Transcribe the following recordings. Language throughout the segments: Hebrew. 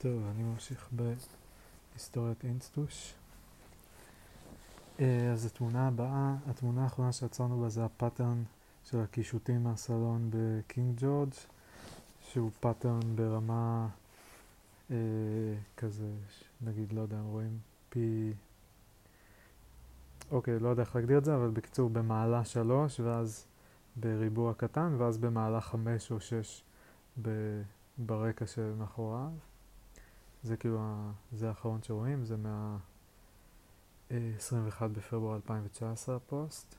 טוב, אני ממשיך בהיסטוריית אינסטוש. אה, אז התמונה הבאה, התמונה האחרונה שעצרנו בה זה ה-pattern של הקישוטים מהסלון בקינג ג'ורג', שהוא pattern ברמה אה, כזה, נגיד, לא יודע, רואים פי... אוקיי, לא יודע איך להגדיר את זה, אבל בקיצור במעלה שלוש, ואז בריבוע קטן, ואז במעלה חמש או שש ברקע שמאחוריו. זה כאילו, זה האחרון שרואים, זה מה... 21 בפברואר 2019 הפוסט.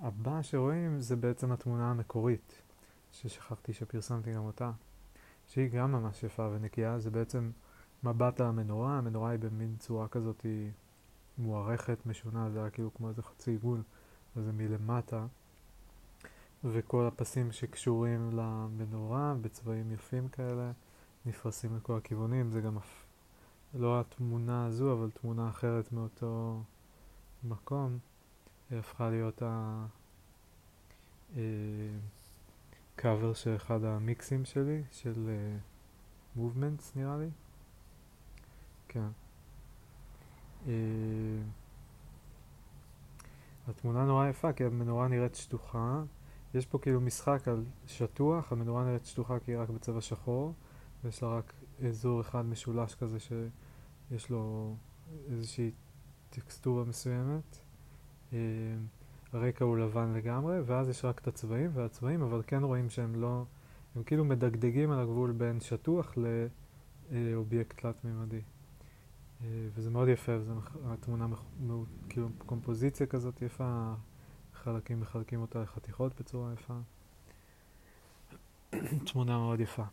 הבא שרואים זה בעצם התמונה המקורית, ששכחתי שפרסמתי גם אותה, שהיא גם ממש יפה ונקייה, זה בעצם מבט על המנורה, המנורה היא במין צורה כזאת היא מוארכת, משונה, זה היה כאילו כמו איזה חצי עיגול, אז זה מלמטה, וכל הפסים שקשורים למנורה בצבעים יפים כאלה, נפרסים לכל הכיוונים, זה גם לא התמונה הזו, אבל תמונה אחרת מאותו מקום, הפכה להיות הקאבר אה, של אחד המיקסים שלי, של מובמנטס אה, נראה לי. כן. אה, התמונה נורא יפה, כי המנורה נראית שטוחה. יש פה כאילו משחק על שטוח, המנורה נראית שטוחה כי היא רק בצבע שחור, ויש לה רק אזור אחד משולש כזה שיש לו איזושהי טקסטורה מסוימת. אה, הרקע הוא לבן לגמרי, ואז יש רק את הצבעים, והצבעים, אבל כן רואים שהם לא, הם כאילו מדגדגים על הגבול בין שטוח לאובייקט תלת-ממדי. אה, וזה מאוד יפה, וזו התמונה, כאילו קומפוזיציה כזאת יפה, חלקים מחלקים אותה לחתיכות בצורה יפה. תמונה מאוד יפה.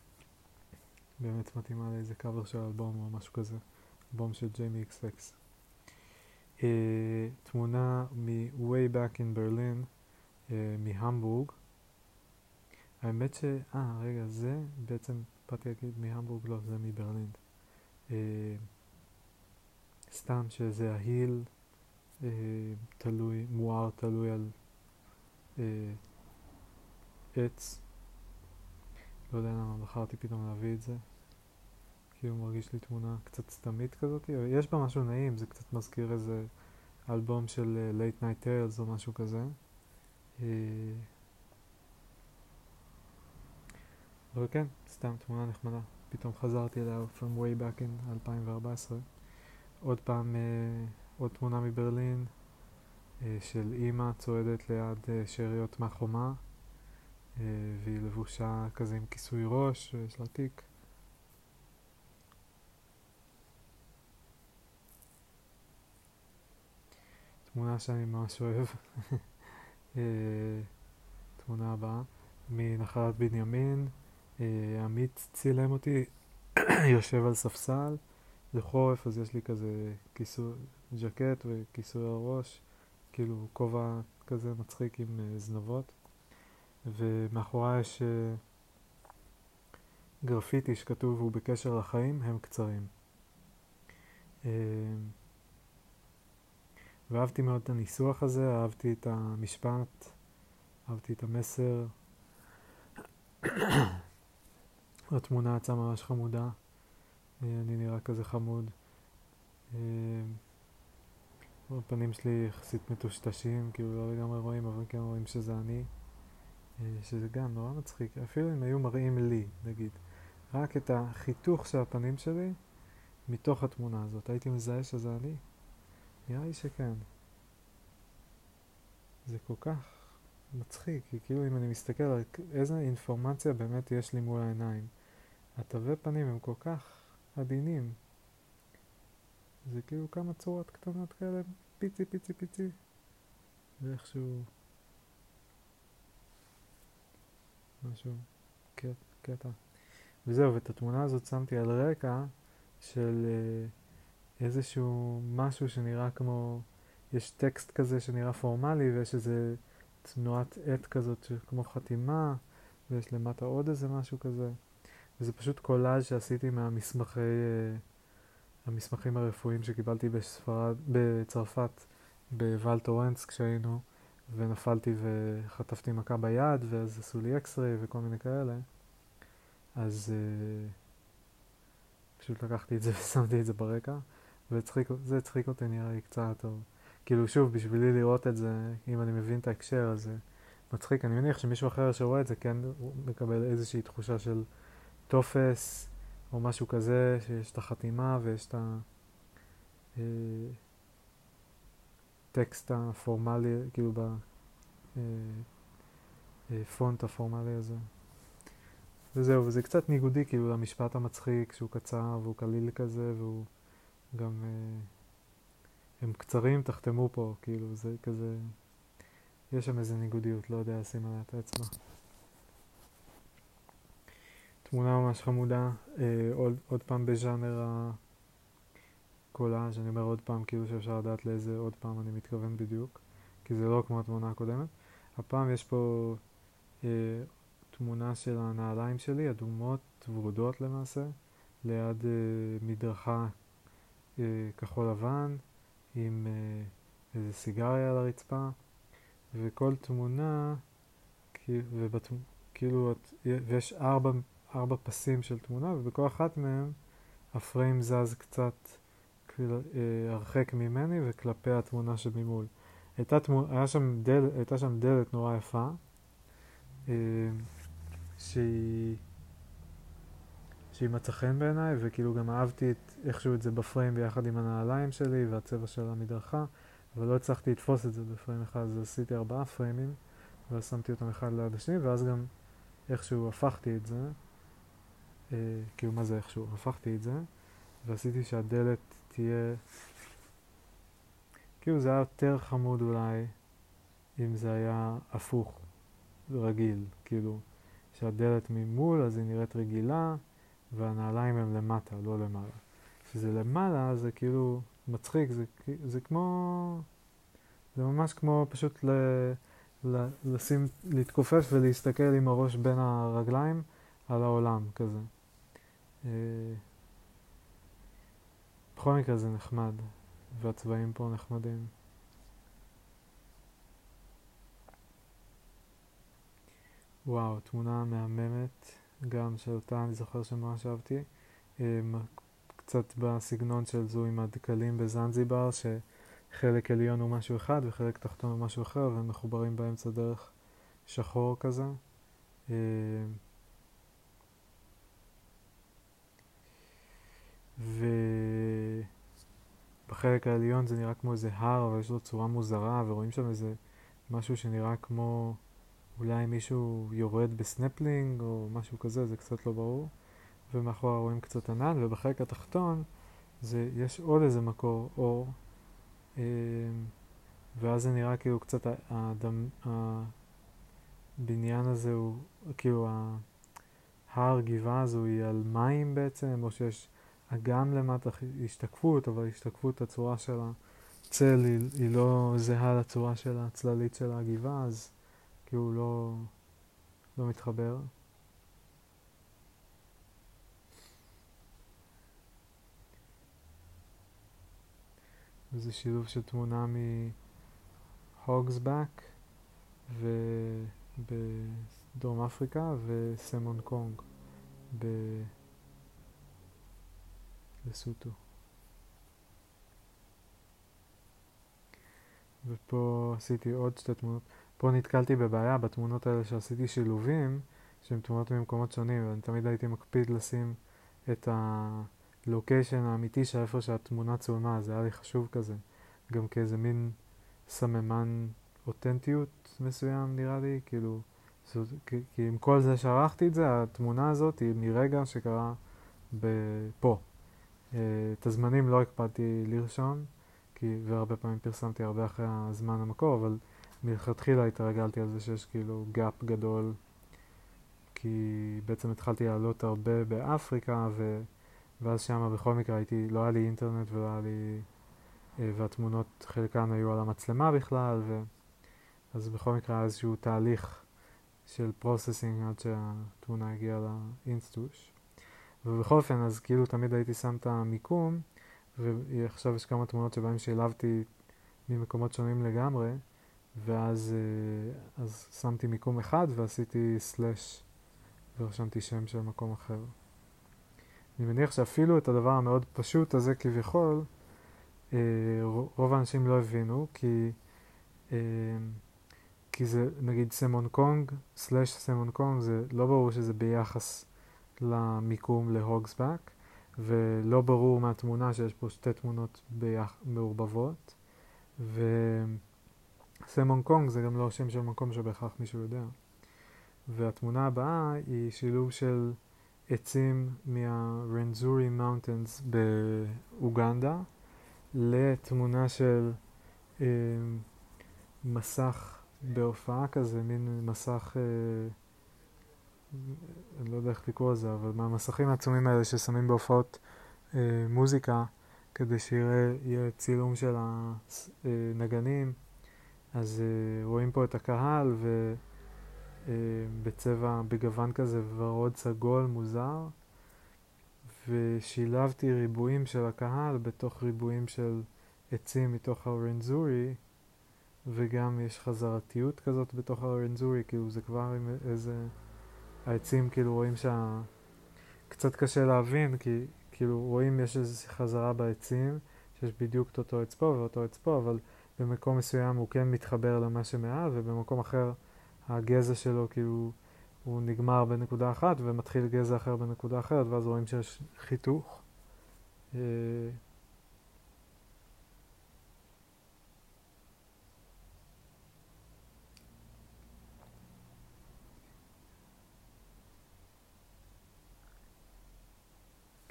באמת מתאימה לאיזה קאבר של אלבום או משהו כזה, אלבום של ג'יימי אקס אקס. Uh, תמונה מ-way back in Berlin, uh, מהמבורג. האמת ש... אה, רגע, זה בעצם, באתי להגיד מהמבורג, לא, זה מברלין. Uh, סתם שזה ההיל uh, תלוי, מואר תלוי על uh, עץ. לא יודע למה בחרתי פתאום להביא את זה. כאילו מרגיש לי תמונה קצת סתמית כזאת, יש בה משהו נעים, זה קצת מזכיר איזה אלבום של uh, Late Night Tales או משהו כזה. Uh, אבל כן, סתם תמונה נחמדה. פתאום חזרתי אליה from way back in 2014. עוד פעם, uh, עוד תמונה מברלין uh, של אימא צועדת ליד uh, שאריות מהחומה. אה, והיא לבושה כזה עם כיסוי ראש, ויש לה תיק. תמונה שאני ממש אוהב. אה, תמונה הבאה, מנחלת בנימין. אה, עמית צילם אותי יושב על ספסל, זה חורף אז יש לי כזה כיסוי, ג'קט וכיסוי הראש, כאילו כובע כזה מצחיק עם זנבות. ומאחורי יש אה, גרפיטי שכתוב הוא בקשר לחיים, הם קצרים. אה, ואהבתי מאוד את הניסוח הזה, אהבתי את המשפט, אהבתי את המסר. התמונה יצאה ממש חמודה, אה, אני נראה כזה חמוד. הפנים שלי יחסית מטושטשים, כאילו לא לגמרי רואים, אבל כן רואים שזה אני. אה, שזה גם נורא מצחיק, אפילו אם היו מראים לי, נגיד, רק את החיתוך של הפנים שלי מתוך התמונה הזאת, הייתי מזהה שזה אני? נראה לי שכן. זה כל כך מצחיק, כי כאילו אם אני מסתכל על איזה אינפורמציה באמת יש לי מול העיניים, התווי פנים הם כל כך עדינים. זה כאילו כמה צורות קטנות כאלה, פיצי פיצי פיצי, ואיכשהו... משהו, קטע. וזהו, ואת התמונה הזאת שמתי על רקע של אה, איזשהו משהו שנראה כמו, יש טקסט כזה שנראה פורמלי ויש איזה תנועת עט כזאת כמו חתימה ויש למטה עוד איזה משהו כזה. וזה פשוט קולאז' שעשיתי מהמסמכי, אה, המסמכים הרפואיים שקיבלתי בספרד, בצרפת, בוואל טורנס כשהיינו. ונפלתי וחטפתי מכה ביד, ואז עשו לי אקסריי וכל מיני כאלה. אז, פשוט לקחתי את זה ושמתי את זה ברקע, וזה הצחיק אותי נראה לי קצת, טוב. כאילו שוב, בשבילי לראות את זה, אם אני מבין את ההקשר, אז זה מצחיק. אני מניח שמישהו אחר שרואה את זה כן מקבל איזושהי תחושה של טופס, או משהו כזה, שיש את החתימה ויש את הטקסט אה, הפורמלי, כאילו בפונט אה, אה, הפורמלי הזה. וזהו, וזה קצת ניגודי כאילו למשפט המצחיק, שהוא קצר והוא קליל כזה, והוא גם... הם קצרים, תחתמו פה, כאילו, זה כזה... יש שם איזה ניגודיות, לא יודע לשים עליה את האצבע. תמונה ממש חמודה, אה, עוד, עוד פעם בז'אנר הקולאז', אני אומר עוד פעם, כאילו שאפשר לדעת לאיזה עוד פעם אני מתכוון בדיוק, כי זה לא כמו התמונה הקודמת. הפעם יש פה אה, תמונה של הנעליים שלי, אדומות, ורודות למעשה, ליד אה, מדרכה אה, כחול לבן, עם אה, איזה סיגריה על הרצפה, וכל תמונה, ובתמ... כאילו, ויש ארבע, ארבע פסים של תמונה, ובכל אחת מהם הפריים זז קצת כל, אה, הרחק ממני וכלפי התמונה שממול. הייתה, תמונה, שם דל, הייתה שם דלת נורא יפה, אה, שהיא, שהיא מצא חן בעיניי, וכאילו גם אהבתי את, איכשהו את זה בפריים ביחד עם הנעליים שלי והצבע של המדרכה, אבל לא הצלחתי לתפוס את זה בפריים אחד, אז עשיתי ארבעה פריימים, ואז שמתי אותם אחד ליד השני, ואז גם איכשהו הפכתי את זה, אה, כאילו מה זה איכשהו? הפכתי את זה, ועשיתי שהדלת תהיה, כאילו זה היה יותר חמוד אולי אם זה היה הפוך, רגיל, כאילו שהדלת ממול אז היא נראית רגילה והנעליים הם למטה, לא למעלה. כשזה למעלה זה כאילו מצחיק, זה, זה כמו, זה ממש כמו פשוט ל, ל, לשים, להתכופף ולהסתכל עם הראש בין הרגליים על העולם כזה. בכל מקרה זה נחמד, והצבעים פה נחמדים. וואו, תמונה מהממת, גם שאותה אני זוכר שממש אהבתי. אה, קצת בסגנון של זו עם הדקלים בזנזיבר, שחלק עליון הוא משהו אחד וחלק תחתון הוא משהו אחר, והם מחוברים באמצע דרך שחור כזה. אה, ובחלק העליון זה נראה כמו איזה הר, אבל יש לו צורה מוזרה, ורואים שם איזה משהו שנראה כמו אולי מישהו יורד בסנפלינג או משהו כזה, זה קצת לא ברור. ומאחורה רואים קצת ענן, ובחלק התחתון זה, יש עוד איזה מקור אור, אה, ואז זה נראה כאילו קצת האדם, הבניין הזה הוא, כאילו ההר גבעה הזו היא על מים בעצם, או שיש אגם למטה השתקפות, אבל השתקפות הצורה של הצל היא, היא לא זהה לצורה של הצללית של הגבעה, אז כאילו לא, לא מתחבר. וזה שילוב של תמונה מהוגסבק ובדרום אפריקה וסמון קונג בסוטו. ופה עשיתי עוד שתי תמונות. פה נתקלתי בבעיה בתמונות האלה שעשיתי שילובים, שהן תמונות ממקומות שונים, ואני תמיד הייתי מקפיד לשים את. הלוקיישן האמיתי של איפה שהתמונה צולמה, זה היה לי חשוב כזה, גם כאיזה מין סממן אותנטיות מסוים נראה לי, כאילו, זאת, כי, כי עם כל זה שערכתי את זה, התמונה הזאת היא מרגע שקרה פה. אה, את הזמנים לא הקפדתי לרשום, כי, והרבה פעמים פרסמתי הרבה אחרי הזמן המקור, אבל מלכתחילה התרגלתי על זה שיש כאילו gap גדול, כי בעצם התחלתי לעלות הרבה באפריקה, ו... ואז שם בכל מקרה הייתי, לא היה לי אינטרנט ולא היה לי... אה, והתמונות חלקן היו על המצלמה בכלל, ו... אז בכל מקרה היה איזשהו תהליך של processing עד שהתמונה הגיעה לאינסטוש. ובכל אופן, אז כאילו תמיד הייתי שם את המיקום, ועכשיו יש כמה תמונות שבהן שילבתי ממקומות שונים לגמרי, ואז אה, אז שמתי מיקום אחד ועשיתי סלאש ורשמתי שם של מקום אחר. אני מניח שאפילו את הדבר המאוד פשוט הזה כביכול, אה, רוב האנשים לא הבינו, כי, אה, כי זה נגיד סמון קונג, סלאש סמון קונג, זה לא ברור שזה ביחס למיקום להוגסבק, ולא ברור מהתמונה שיש פה שתי תמונות ביח... מעורבבות, וסמון קונג זה גם לא שם של מקום שבהכרח מישהו יודע. והתמונה הבאה היא שילוב של עצים מה-Rwenzori Mountains באוגנדה לתמונה של אה, מסך בהופעה כזה, מין מסך, אה, אני לא יודע איך לקרוא לזה, אבל מהמסכים העצומים האלה ששמים בהופעות אה, מוזיקה כדי שיהיה צילום של הנגנים, אז אה, רואים פה את הקהל ו... אה, בגוון כזה ורוד סגול מוזר, ושילבתי ריבועים של הקהל בתוך ריבועים של עצים מתוך הרנזורי, וגם יש חזרתיות כזאת בתוך הרנזורי, כאילו זה כבר עם איזה... העצים כאילו רואים שה... קצת קשה להבין, כי כאילו רואים יש איזו חזרה בעצים, שיש בדיוק את אותו עץ פה ואותו עץ פה, אבל במקום מסוים הוא כן מתחבר למה שמעל, ובמקום אחר הגזע שלו כאילו הוא נגמר בנקודה אחת ומתחיל גזע אחר בנקודה אחרת ואז רואים שיש חיתוך.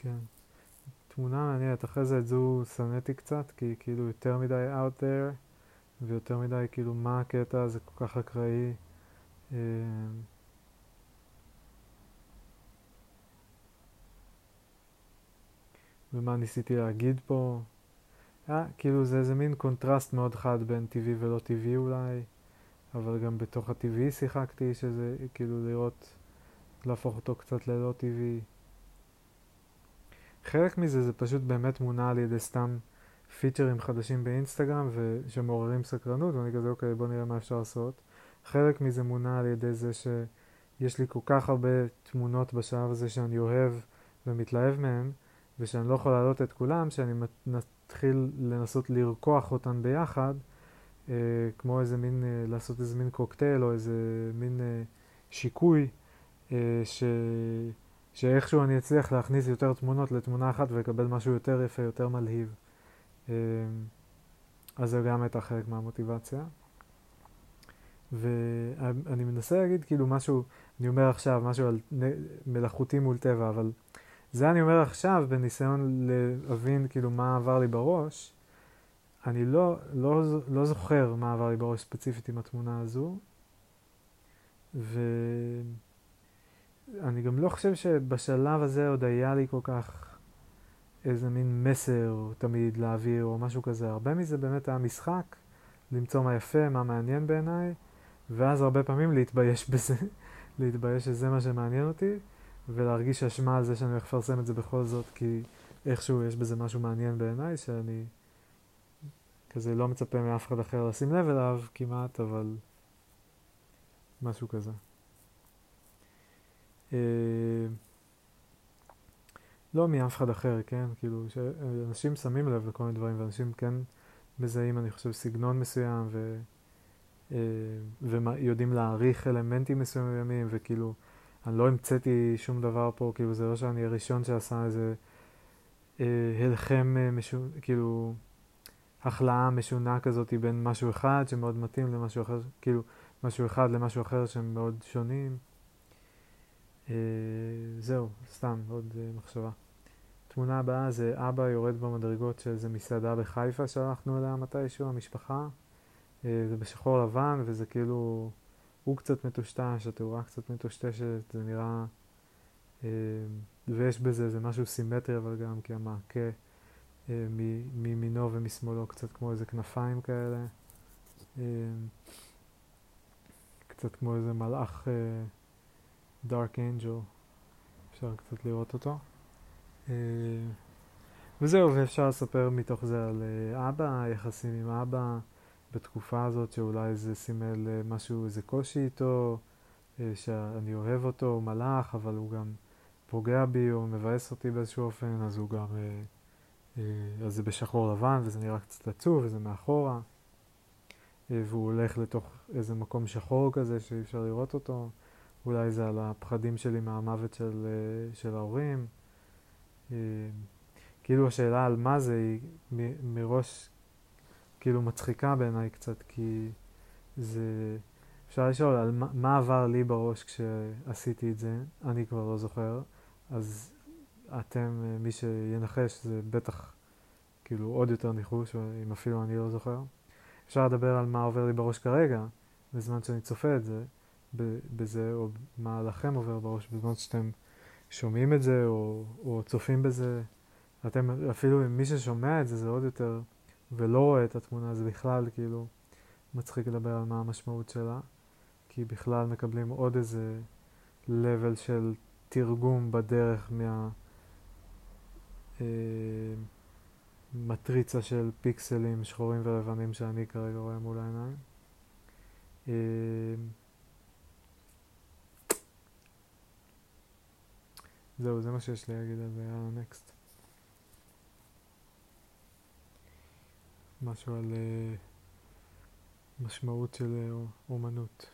כן. תמונה מעניינת, אחרי זה את זו שנאתי קצת, כי כאילו יותר מדי out there, ויותר מדי כאילו מה הקטע, זה כל כך אקראי. אה, ומה ניסיתי להגיד פה? אה, כאילו זה איזה מין קונטרסט מאוד חד בין טבעי ולא טבעי אולי, אבל גם בתוך הטבעי שיחקתי, שזה כאילו לראות, להפוך אותו קצת ללא טבעי. חלק מזה זה פשוט באמת מונע על ידי סתם פיצ'רים חדשים באינסטגרם שמעוררים סקרנות, ואני כזה אוקיי בוא נראה מה אפשר לעשות. חלק מזה מונע על ידי זה שיש לי כל כך הרבה תמונות בשלב הזה שאני אוהב ומתלהב מהן, ושאני לא יכול להעלות את כולם, שאני מתחיל לנסות לרקוח אותן ביחד, אה, כמו איזה מין, אה, לעשות איזה מין קוקטייל או איזה מין אה, שיקוי, אה, ש... שאיכשהו אני אצליח להכניס יותר תמונות לתמונה אחת ולקבל משהו יותר יפה, יותר מלהיב. אה, אז זה גם הייתה חלק מהמוטיבציה. ואני מנסה להגיד כאילו משהו, אני אומר עכשיו משהו על מלאכותי מול טבע, אבל זה אני אומר עכשיו בניסיון להבין כאילו מה עבר לי בראש. אני לא, לא, לא זוכר מה עבר לי בראש ספציפית עם התמונה הזו, ואני גם לא חושב שבשלב הזה עוד היה לי כל כך איזה מין מסר תמיד להעביר או משהו כזה. הרבה מזה באמת היה משחק, למצוא מה יפה, מה מעניין בעיניי. ואז הרבה פעמים להתבייש בזה, להתבייש שזה מה שמעניין אותי, ולהרגיש אשמה על זה שאני הולך לפרסם את זה בכל זאת, כי איכשהו יש בזה משהו מעניין בעיניי, שאני כזה לא מצפה מאף אחד אחר לשים לב אליו כמעט, אבל משהו כזה. אה, לא מאף אחד אחר, כן? כאילו, שאנשים שמים לב לכל מיני דברים, ואנשים כן מזהים, אני חושב, סגנון מסוים, ו... אה, ויודעים להעריך אלמנטים מסוימים, וכאילו, אני לא המצאתי שום דבר פה, כאילו זה לא שאני הראשון שעשה איזה אה, הלחם, משו, כאילו, החלאה משונה כזאת בין משהו אחד שמאוד מתאים למשהו אחר, כאילו, משהו אחד למשהו אחר שהם מאוד שונים. אה, זהו, סתם, עוד אה, מחשבה. תמונה הבאה זה אבא יורד במדרגות של איזה מסעדה בחיפה שהלכנו אליה מתישהו, המשפחה. אה, זה בשחור לבן וזה כאילו, הוא קצת מטושטש, התאורה קצת מטושטשת, זה נראה, אה, ויש בזה איזה משהו סימטרי אבל גם כי המעקה מימינו ומשמאלו קצת כמו איזה כנפיים כאלה, קצת כמו איזה מלאך דארק אנג'ל, אפשר קצת לראות אותו. וזהו, ואפשר לספר מתוך זה על אבא, היחסים עם אבא. בתקופה הזאת שאולי זה סימל משהו, איזה קושי איתו, אה, שאני אוהב אותו, הוא מלאך, אבל הוא גם פוגע בי או מבאס אותי באיזשהו אופן, אז הוא גם... אה, אה, אז זה בשחור לבן וזה נראה קצת עצוב וזה מאחורה. אה, והוא הולך לתוך איזה מקום שחור כזה שאי אפשר לראות אותו. אולי זה על הפחדים שלי מהמוות של, אה, של ההורים. אה, כאילו השאלה על מה זה היא מראש כאילו מצחיקה בעיניי קצת, כי זה... אפשר לשאול על מה, מה עבר לי בראש כשעשיתי את זה, אני כבר לא זוכר, אז אתם, מי שינחש, זה בטח כאילו עוד יותר ניחוש, אם אפילו אני לא זוכר. אפשר לדבר על מה עובר לי בראש כרגע, בזמן שאני צופה את זה, בזה, או מה לכם עובר בראש בזמן שאתם שומעים את זה, או, או צופים בזה. אתם, אפילו מי ששומע את זה, זה עוד יותר, ולא רואה את התמונה, זה בכלל כאילו מצחיק לדבר על מה המשמעות שלה, כי בכלל מקבלים עוד איזה level של תרגום בדרך מה... אה, מטריצה של פיקסלים שחורים ולבנים שאני כרגע רואה מול העיניים. אה, זהו, זה מה שיש לי להגיד על זה, יאללה, נקסט. משהו על uh, משמעות של uh, אומנות.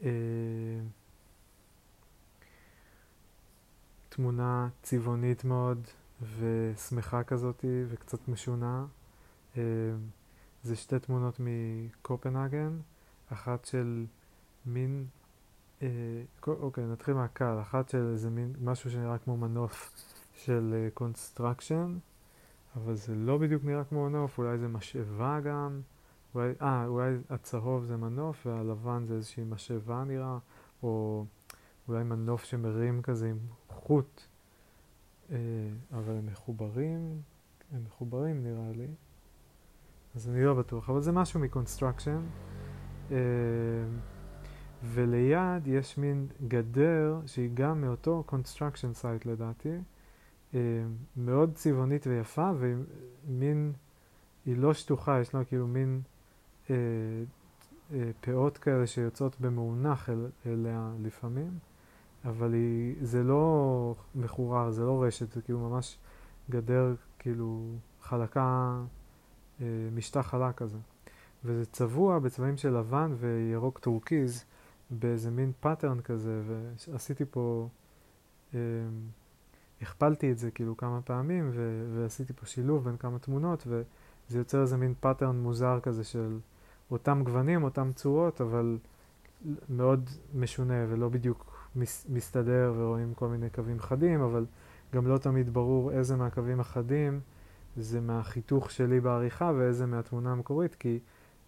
אה, תמונה צבעונית מאוד ושמחה כזאתי וקצת משונה. אה, זה שתי תמונות מקופנהגן, אחת של מין אוקיי, נתחיל מהקל. אחת של איזה מין משהו שנראה כמו מנוף של construction, אה, אבל זה לא בדיוק נראה כמו מנוף, אולי זה משאבה גם. אולי, אה, אולי הצהוב זה מנוף והלבן זה איזושהי משאבה נראה, או אולי מנוף שמרים כזה עם חוט, uh, אבל הם מחוברים, הם מחוברים נראה לי. אז אני לא בטוח, אבל זה משהו מקונסטרקשן. Uh, וליד יש מין גדר שהיא גם מאותו construction site לדעתי, אה, מאוד צבעונית ויפה, ומין, היא לא שטוחה, יש לה כאילו מין אה, אה, פאות כאלה שיוצאות במאונך אל, אליה לפעמים, אבל היא, זה לא מחורר, זה לא רשת, זה כאילו ממש גדר כאילו חלקה, אה, משטח חלק כזה. וזה צבוע בצבעים של לבן וירוק טורקיז. באיזה מין pattern כזה, ועשיתי פה, אה, הכפלתי את זה כאילו כמה פעמים, ו- ועשיתי פה שילוב בין כמה תמונות, וזה יוצר איזה מין pattern מוזר כזה של אותם גוונים, אותם צורות, אבל מאוד משונה ולא בדיוק מס- מסתדר, ורואים כל מיני קווים חדים, אבל גם לא תמיד ברור איזה מהקווים החדים זה מהחיתוך שלי בעריכה ואיזה מהתמונה המקורית, כי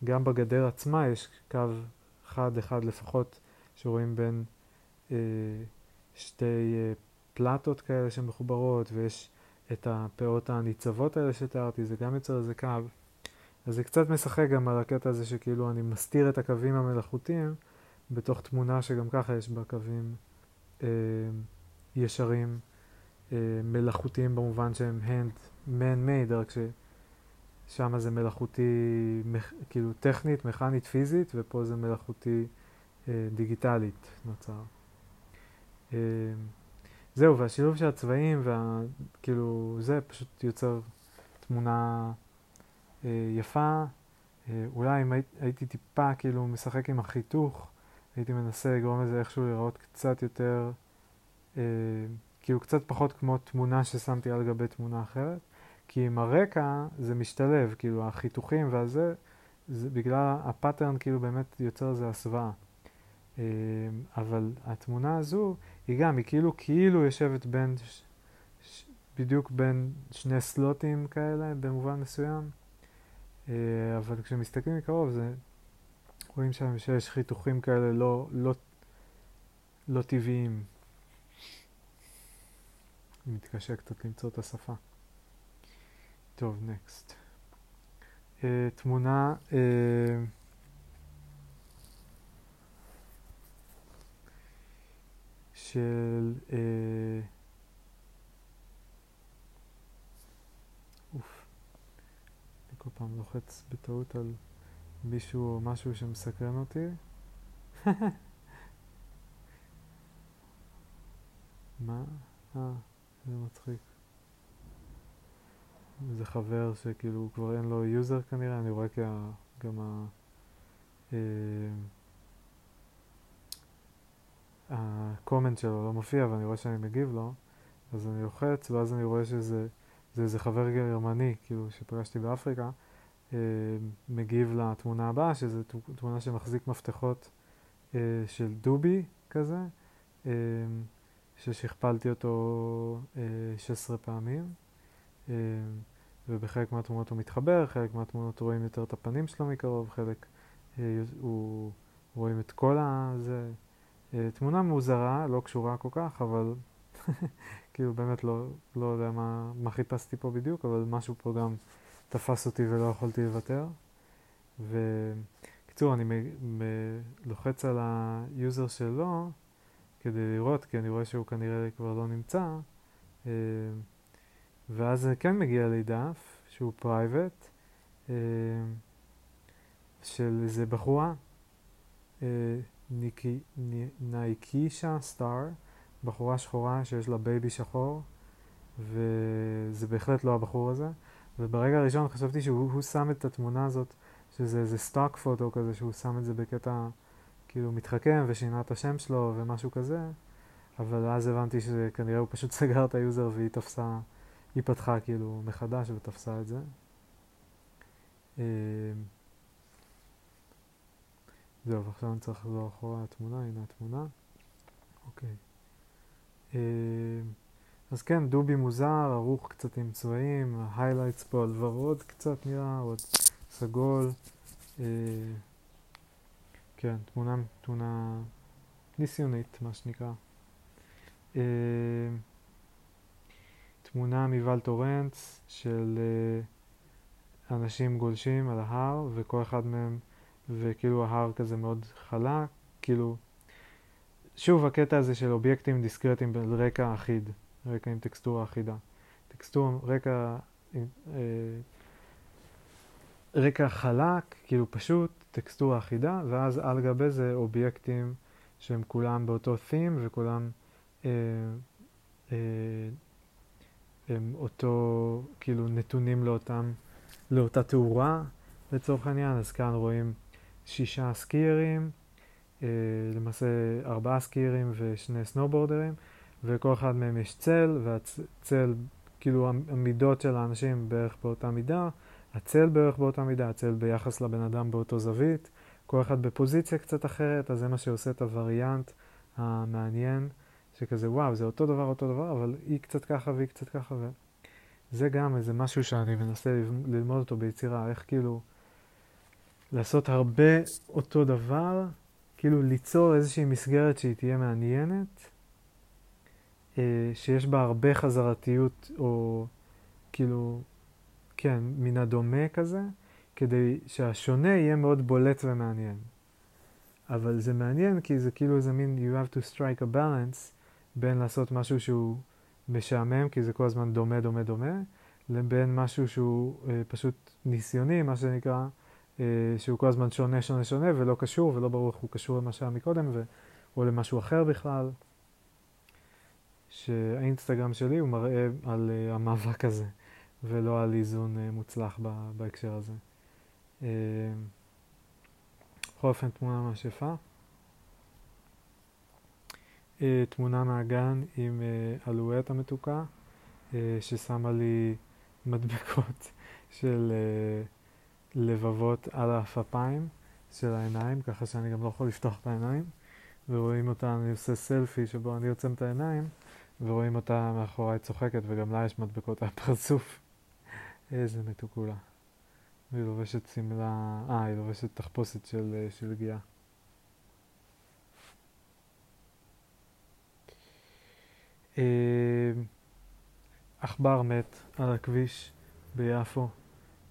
גם בגדר עצמה יש קו אחד אחד לפחות שרואים בין אה, שתי אה, פלטות כאלה שמחוברות ויש את הפאות הניצבות האלה שתיארתי, זה גם יוצר איזה קו. אז זה קצת משחק גם על הקטע הזה שכאילו אני מסתיר את הקווים המלאכותיים בתוך תמונה שגם ככה יש בה קווים אה, ישרים, אה, מלאכותיים במובן שהם hand man made, רק ששם זה מלאכותי, כאילו טכנית, מכנית, פיזית, ופה זה מלאכותי אה, דיגיטלית נוצר. אה, זהו, והשילוב של הצבעים, וכאילו, זה פשוט יוצר תמונה אה, יפה. אולי אם הייתי טיפה כאילו משחק עם החיתוך, הייתי מנסה לגרום לזה איכשהו לראות קצת יותר, כאילו קצת פחות כמו תמונה ששמתי על גבי תמונה אחרת, כי עם הרקע זה משתלב, כאילו החיתוכים והזה, זה בגלל הפאטרן כאילו באמת יוצר איזה הסוואה. אמ, אבל התמונה הזו היא גם, היא כאילו, כאילו יושבת בין, ש, ש, בדיוק בין שני סלוטים כאלה במובן מסוים, אה, אבל כשמסתכלים מקרוב זה, רואים שם שיש חיתוכים כאלה לא, לא, לא טבעיים. אני מתקשה קצת למצוא את השפה. טוב, נקסט. Uh, תמונה uh, של... אה, אוף, אני כל פעם לוחץ בטעות על מישהו או משהו שמסקרן אותי. מה? אה, זה מצחיק. זה חבר שכאילו כבר אין לו user כנראה, אני רואה כי גם ה... אה, ה comment שלו לא מופיע ואני רואה שאני מגיב לו, אז אני לוחץ ואז אני רואה שזה זה איזה חבר גרמני, כאילו, שפגשתי באפריקה, אה, מגיב לתמונה הבאה, שזו תמונה שמחזיק מפתחות אה, של דובי כזה, אה, ששכפלתי אותו 16 פעמים, ובחלק מהתמונות הוא מתחבר, חלק מהתמונות רואים יותר את הפנים שלו מקרוב, חלק הוא רואים את כל הזה. תמונה מוזרה, לא קשורה כל כך, אבל כאילו באמת לא, לא יודע מה, מה חיפשתי פה בדיוק, אבל משהו פה גם תפס אותי ולא יכולתי לוותר. וקיצור, אני מ- מ- לוחץ על ה user שלו כדי לראות, כי אני רואה שהוא כנראה כבר לא נמצא, אה, ואז זה כן מגיע לי דף שהוא private, אה, של איזה בחורה, אה, ניקי, ניקישה סטאר, בחורה שחורה שיש לה baby שחור, וזה בהחלט לא הבחור הזה. וברגע הראשון חשבתי שהוא שם את התמונה הזאת, שזה איזה stock photo כזה, שהוא שם את זה בקטע כאילו מתחכם ושינה את השם שלו ומשהו כזה, אבל אז הבנתי שכנראה הוא פשוט סגר את ה user והיא תפסה, היא פתחה כאילו מחדש ותפסה את זה. אמ, זהו, ועכשיו אני צריך לחזור אחורה לתמונה, הנה התמונה. אוקיי. אמ, אז כן, דובי מוזר, ערוך קצת עם צבעים, ה highlights פה על ורוד קצת נראה, עוד סגול. אה, כן, תמונה, תמונה ניסיונית, מה שנקרא. תמונה מ Val Thorens של אה, אנשים גולשים על ההר, וכל אחד מהם, וכאילו ההר כזה מאוד חלק, כאילו, שוב הקטע הזה של אובייקטים דיסקרטיים ברקע אחיד. רקע עם טקסטורה אחידה. טקסטורה, רקע, אה, רקע חלק, כאילו פשוט, טקסטורה אחידה, ואז על גבי זה אובייקטים שהם כולם באותו theme וכולם אה, אה, הם אותו, כאילו נתונים לאותם, לאותה תאורה לצורך העניין, אז כאן רואים שישה סקיירים, אה, למעשה ארבעה סקיירים ושני סנובורדרים. וכל אחד מהם יש צל, והצל, כאילו המידות של האנשים בערך באותה מידה, הצל בערך באותה מידה, הצל ביחס לבן אדם באותו זווית, כל אחד בפוזיציה קצת אחרת, אז זה מה שעושה את הווריאנט המעניין, שכזה וואו, זה אותו דבר, אותו דבר, אבל היא קצת ככה והיא קצת ככה, וזה גם איזה משהו שאני מנסה ללמוד אותו ביצירה, איך כאילו לעשות הרבה אותו דבר, כאילו ליצור איזושהי מסגרת שהיא תהיה מעניינת. אה, שיש בה הרבה חזרתיות, או כאילו, כן, מן הדומה כזה, כדי שהשונה יהיה מאוד בולט ומעניין. אבל זה מעניין כי זה כאילו איזה מין you have to strike a balance בין לעשות משהו שהוא משעמם, כי זה כל הזמן דומה, דומה, דומה, לבין משהו שהוא אה, פשוט ניסיוני, מה שנקרא, אה, שהוא כל הזמן שונה, שונה, שונה, ולא קשור, ולא ברור איך הוא קשור למה שהיה מקודם, ו... או למשהו אחר בכלל. שהאינסטגרם שלי הוא מראה על uh, המאבק הזה, ולא על איזון uh, מוצלח ב- בהקשר הזה. Uh, בכל אופן, תמונה ממש יפה. Uh, תמונה מהגן עם uh, אלואט המתוקה, uh, ששמה לי מדבקות של לבבות על האפפיים של העיניים, ככה שאני גם לא יכול לפתוח את העיניים, ורואים אותה, אני עושה סלפי שבו אני עוצם את העיניים. ורואים אותה מאחוריי צוחקת, וגם לה יש מדבקות על הפרצוף. איזה מתוקולה. היא לובשת שמלה, אה, היא לובשת תחפושת של, אה, של גיאה. אה, עכבר מת על הכביש ביפו,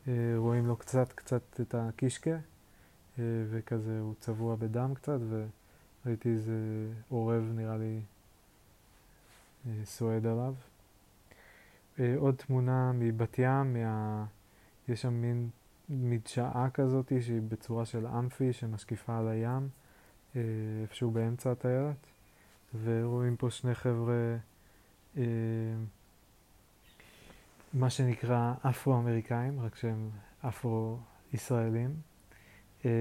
אה, רואים לו קצת קצת את הקישקה, וכזה הוא צבוע בדם קצת, וראיתי איזה עורב נראה לי סועד עליו. אה, עוד תמונה מבת ים, מה... יש שם מין מדשאה כזאת שהיא בצורה של אמפי שמשקיפה על הים, אה, איפשהו באמצע הטיילת, ורואים פה שני חבר'ה אה, מה שנקרא אפרו-אמריקאים, רק שהם אפרו-ישראלים. אה,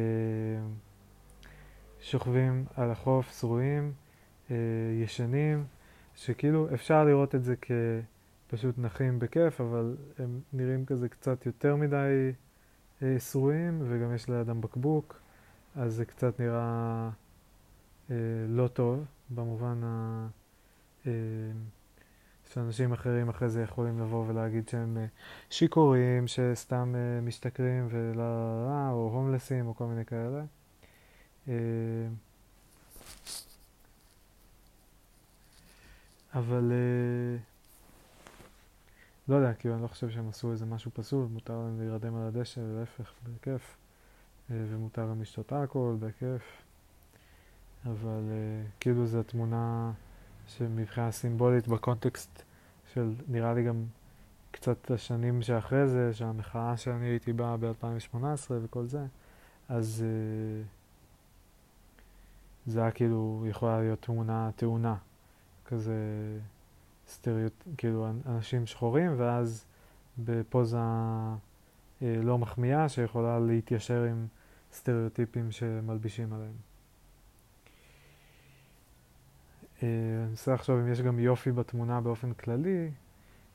שוכבים על החוף, שרועים, אה, ישנים, שכאילו אפשר לראות את זה כפשוט נחים בכיף, אבל הם נראים כזה קצת יותר מדי אה, שרועים, וגם יש לידם בקבוק, אז זה קצת נראה אה, לא טוב, במובן ה... אה, שאנשים אחרים אחרי זה יכולים לבוא ולהגיד שהם אה, שיכורים, שסתם אה, משתכרים לא, לא, או הומלסים או כל מיני כאלה. אה, אבל לא יודע, כאילו אני לא חושב שהם עשו איזה משהו פסול, מותר להם להירדם על הדשא, להפך, בכיף, ומותר להם לשתות אלכוהול, בכיף, אבל כאילו זו תמונה שמבחינה סימבולית בקונטקסט של נראה לי גם קצת השנים שאחרי זה, שהמחאה שאני הייתי בה ב-2018 וכל זה, אז uh, זה היה כאילו, יכולה להיות תמונה תאונה, כזה סטריאוט, כאילו אנשים שחורים, ואז בפוזה uh, לא מחמיאה שיכולה להתיישר עם סטריאוטיפים שמלבישים עליהם. אני מנסה לחשוב אם יש גם יופי בתמונה באופן כללי,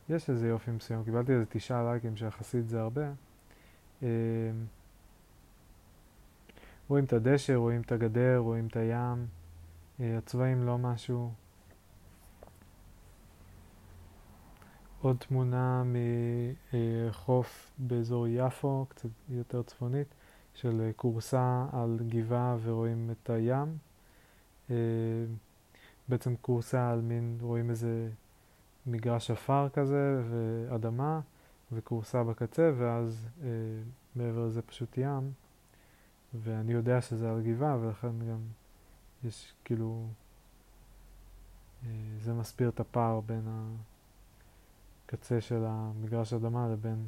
יש איזה יופי מסוים, קיבלתי איזה תשעה לייקים שיחסית זה הרבה. אה, רואים את הדשא, רואים את הגדר, רואים את הים, אה, הצבעים לא משהו. עוד תמונה מחוף באזור יפו, קצת יותר צפונית, של כורסה על גבעה ורואים את הים. בעצם כורסה על מין, רואים איזה מגרש עפר כזה ואדמה וכורסה בקצה ואז אה, מעבר לזה פשוט ים ואני יודע שזה על גבעה ולכן גם יש כאילו, אה, זה מסביר את הפער בין הקצה של המגרש אדמה לבין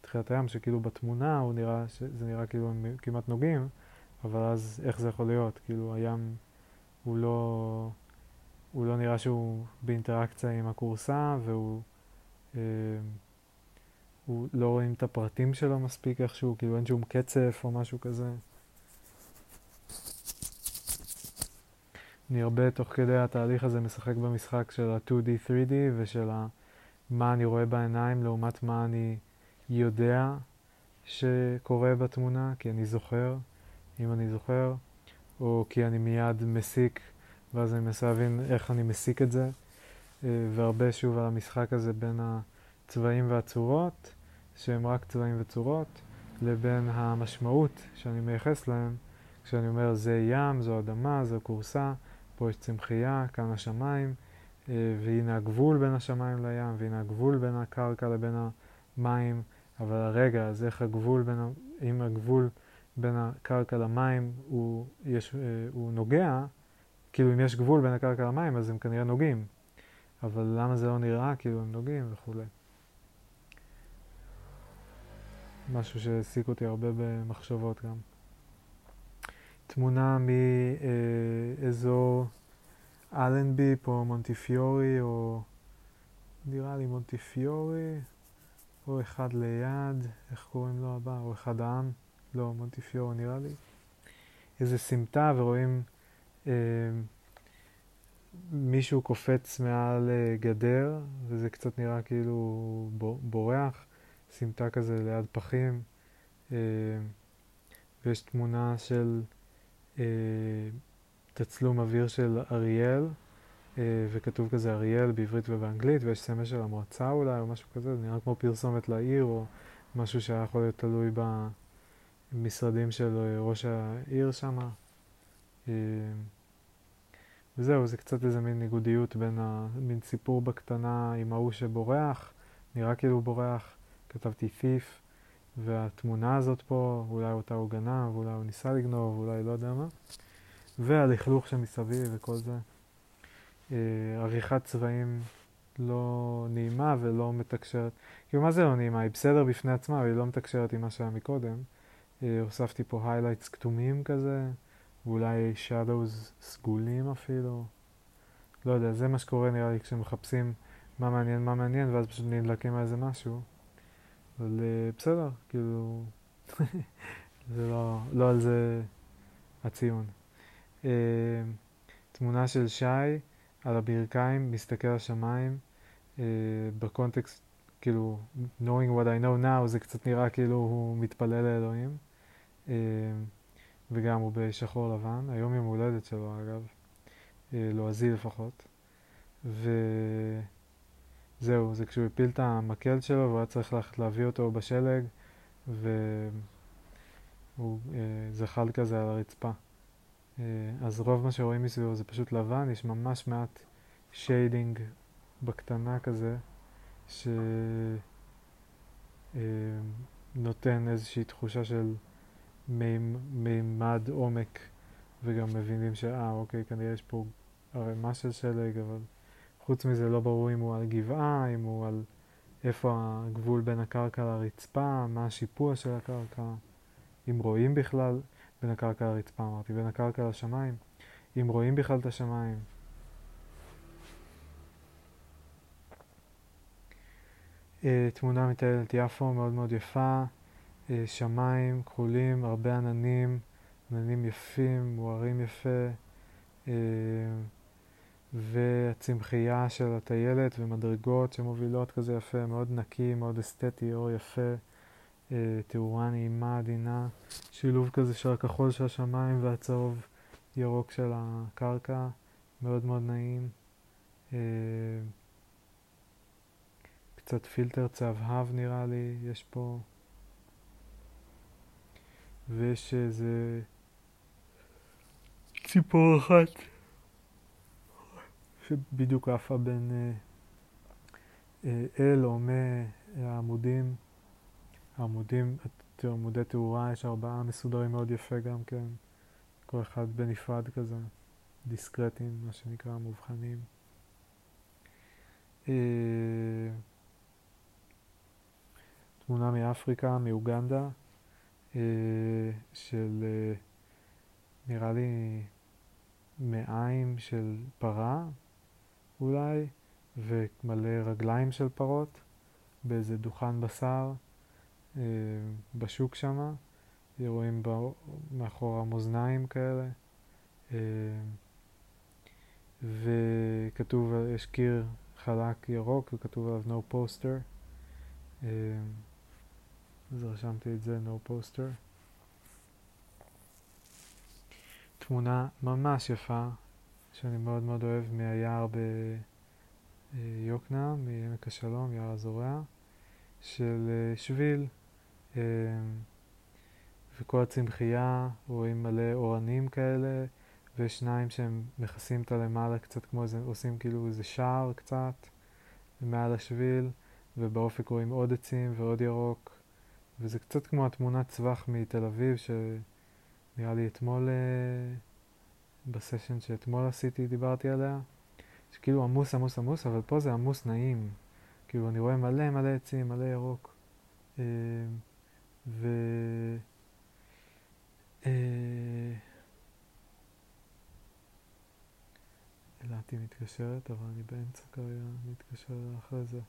תחילת הים שכאילו בתמונה הוא נראה, זה נראה כאילו הם כמעט נוגעים אבל אז איך זה יכול להיות? כאילו הים הוא לא... הוא לא נראה שהוא באינטראקציה עם הכורסה והוא אה, הוא לא רואים את הפרטים שלו מספיק איכשהו, כאילו אין שום קצף או משהו כזה. אני הרבה תוך כדי התהליך הזה משחק במשחק של ה-2D, 3D ושל מה אני רואה בעיניים לעומת מה אני יודע שקורה בתמונה, כי אני זוכר, אם אני זוכר, או כי אני מיד מסיק ואז אני מנסה להבין איך אני מסיק את זה, אה, והרבה שוב על המשחק הזה בין הצבעים והצורות, שהם רק צבעים וצורות, לבין המשמעות שאני מייחס להם, כשאני אומר זה ים, זו אדמה, זו כורסה, פה יש צמחייה, כאן השמיים, אה, והנה הגבול בין השמיים לים, והנה הגבול בין הקרקע לבין המים, אבל הרגע, אז איך הגבול בין, אם הגבול בין הקרקע למים הוא, יש, אה, הוא נוגע, כאילו אם יש גבול בין הקרקע למים אז הם כנראה נוגעים, אבל למה זה לא נראה כאילו הם נוגעים וכולי. משהו שהעסיק אותי הרבה במחשבות גם. תמונה מאזור אלנבי פה מונטיפיורי או נראה לי מונטיפיורי או אחד ליד, איך קוראים לו הבא? או אחד העם? לא, מונטיפיורי נראה לי. איזה סמטה ורואים מישהו קופץ מעל אה, גדר, וזה קצת נראה כאילו בורח, סמטה כזה ליד פחים, אה, ויש תמונה של תצלום אוויר של אריאל, וכתוב כזה אריאל בעברית ובאנגלית, ויש סמל של המועצה אולי, או משהו כזה, זה נראה כמו פרסומת לעיר, או משהו שהיה יכול להיות תלוי במשרדים של ראש העיר שמה. וזהו, זה קצת איזה מין ניגודיות בין ה... מין סיפור בקטנה עם ההוא שבורח, נראה כאילו בורח, כתבתי thief, והתמונה הזאת פה, אולי אותה הוא גנב, אולי הוא ניסה לגנוב, אולי לא יודע מה, והלכלוך שמסביב וכל זה. אה, עריכת צבעים לא נעימה ולא מתקשרת. כאילו, מה זה לא נעימה? היא בסדר בפני עצמה, אבל היא לא מתקשרת עם מה שהיה מקודם. אה, הוספתי פה highlights כתומים כזה. ואולי shadows סגולים אפילו. לא יודע, זה מה שקורה נראה לי כשמחפשים מה מעניין, מה מעניין, ואז פשוט נדלקים על איזה משהו. אבל uh, בסדר, כאילו, זה לא, לא על זה הציון. Uh, תמונה של שי על הברכיים, מסתכל לשמיים, uh, בקונטקסט, כאילו, knowing what I know now, זה קצת נראה כאילו הוא מתפלל לאלוהים. Uh, וגם הוא בשחור לבן, היום יום הולדת שלו אגב, אה, לועזי לפחות. וזהו, זה כשהוא הפיל את המקל שלו והוא היה צריך ללכת להביא אותו בשלג, והוא אה, זחל כזה על הרצפה. אה, אז רוב מה שרואים מסביבו זה פשוט לבן, יש ממש מעט shading בקטנה כזה, שנותן איזושהי תחושה של מימד עומק, וגם מבינים שאה, אוקיי, כנראה יש פה ערימה של שלג, אבל חוץ מזה לא ברור אם הוא על גבעה, אם הוא על איפה הגבול בין הקרקע לרצפה, מה השיפוע של הקרקע, אם רואים בכלל, בין הקרקע לרצפה אמרתי, בין הקרקע לשמיים, אם רואים בכלל את השמיים. Uh, תמונה מטיילת יפו מאוד מאוד יפה, שמיים כחולים, הרבה עננים, עננים יפים, מוארים יפה. Uh, והצמחייה של הטיילת ומדרגות שמובילות כזה יפה, מאוד נקי, מאוד אסתטי, אור יפה, אה, תאורה נעימה, עדינה, שילוב כזה של הכחול של השמיים והצהוב ירוק של הקרקע, מאוד מאוד נעים. אה, קצת פילטר צהבהב נראה לי, יש פה. ויש איזה ציפור אחת. שבדיוק עפה בין אה, אה, אל או מהעמודים, העמודים, עמודי תאורה, יש ארבעה מסודרים מאוד יפה גם כן, כל אחד בנפרד כזה, דיסקרטים, מה שנקרא, מובחנים. אה, תמונה מאפריקה, מאוגנדה, אה, של אה, נראה לי מעיים של פרה, אולי, ומלא רגליים של פרות באיזה דוכן בשר אה, בשוק שמה. רואים מאחורה מאזניים כאלה. אה, וכתוב, יש קיר חלק ירוק וכתוב עליו no poster. אה, אז רשמתי את זה no poster. תמונה ממש יפה שאני מאוד מאוד אוהב מהיער ביוקנעם, מעמק השלום, יער הזורע, של אה, שביל, אה, וכל הצמחייה, רואים מלא אורנים כאלה, ושניים שהם מכסים את הלמעלה קצת כמו איזה, עושים כאילו איזה שער קצת מעל השביל, ובאופק רואים עוד עצים ועוד ירוק, וזה קצת כמו התמונת צווח מתל אביב, שנראה לי אתמול... אה, בסשן שאתמול עשיתי, דיברתי עליה, שכאילו עמוס עמוס עמוס, אבל פה זה עמוס נעים. כאילו אני רואה מלא מלא עצים, מלא ירוק. אה, ו... אה, אלעתי מתקשרת, אבל אני באמצע כרגע להתקשר אחרי זה. אה,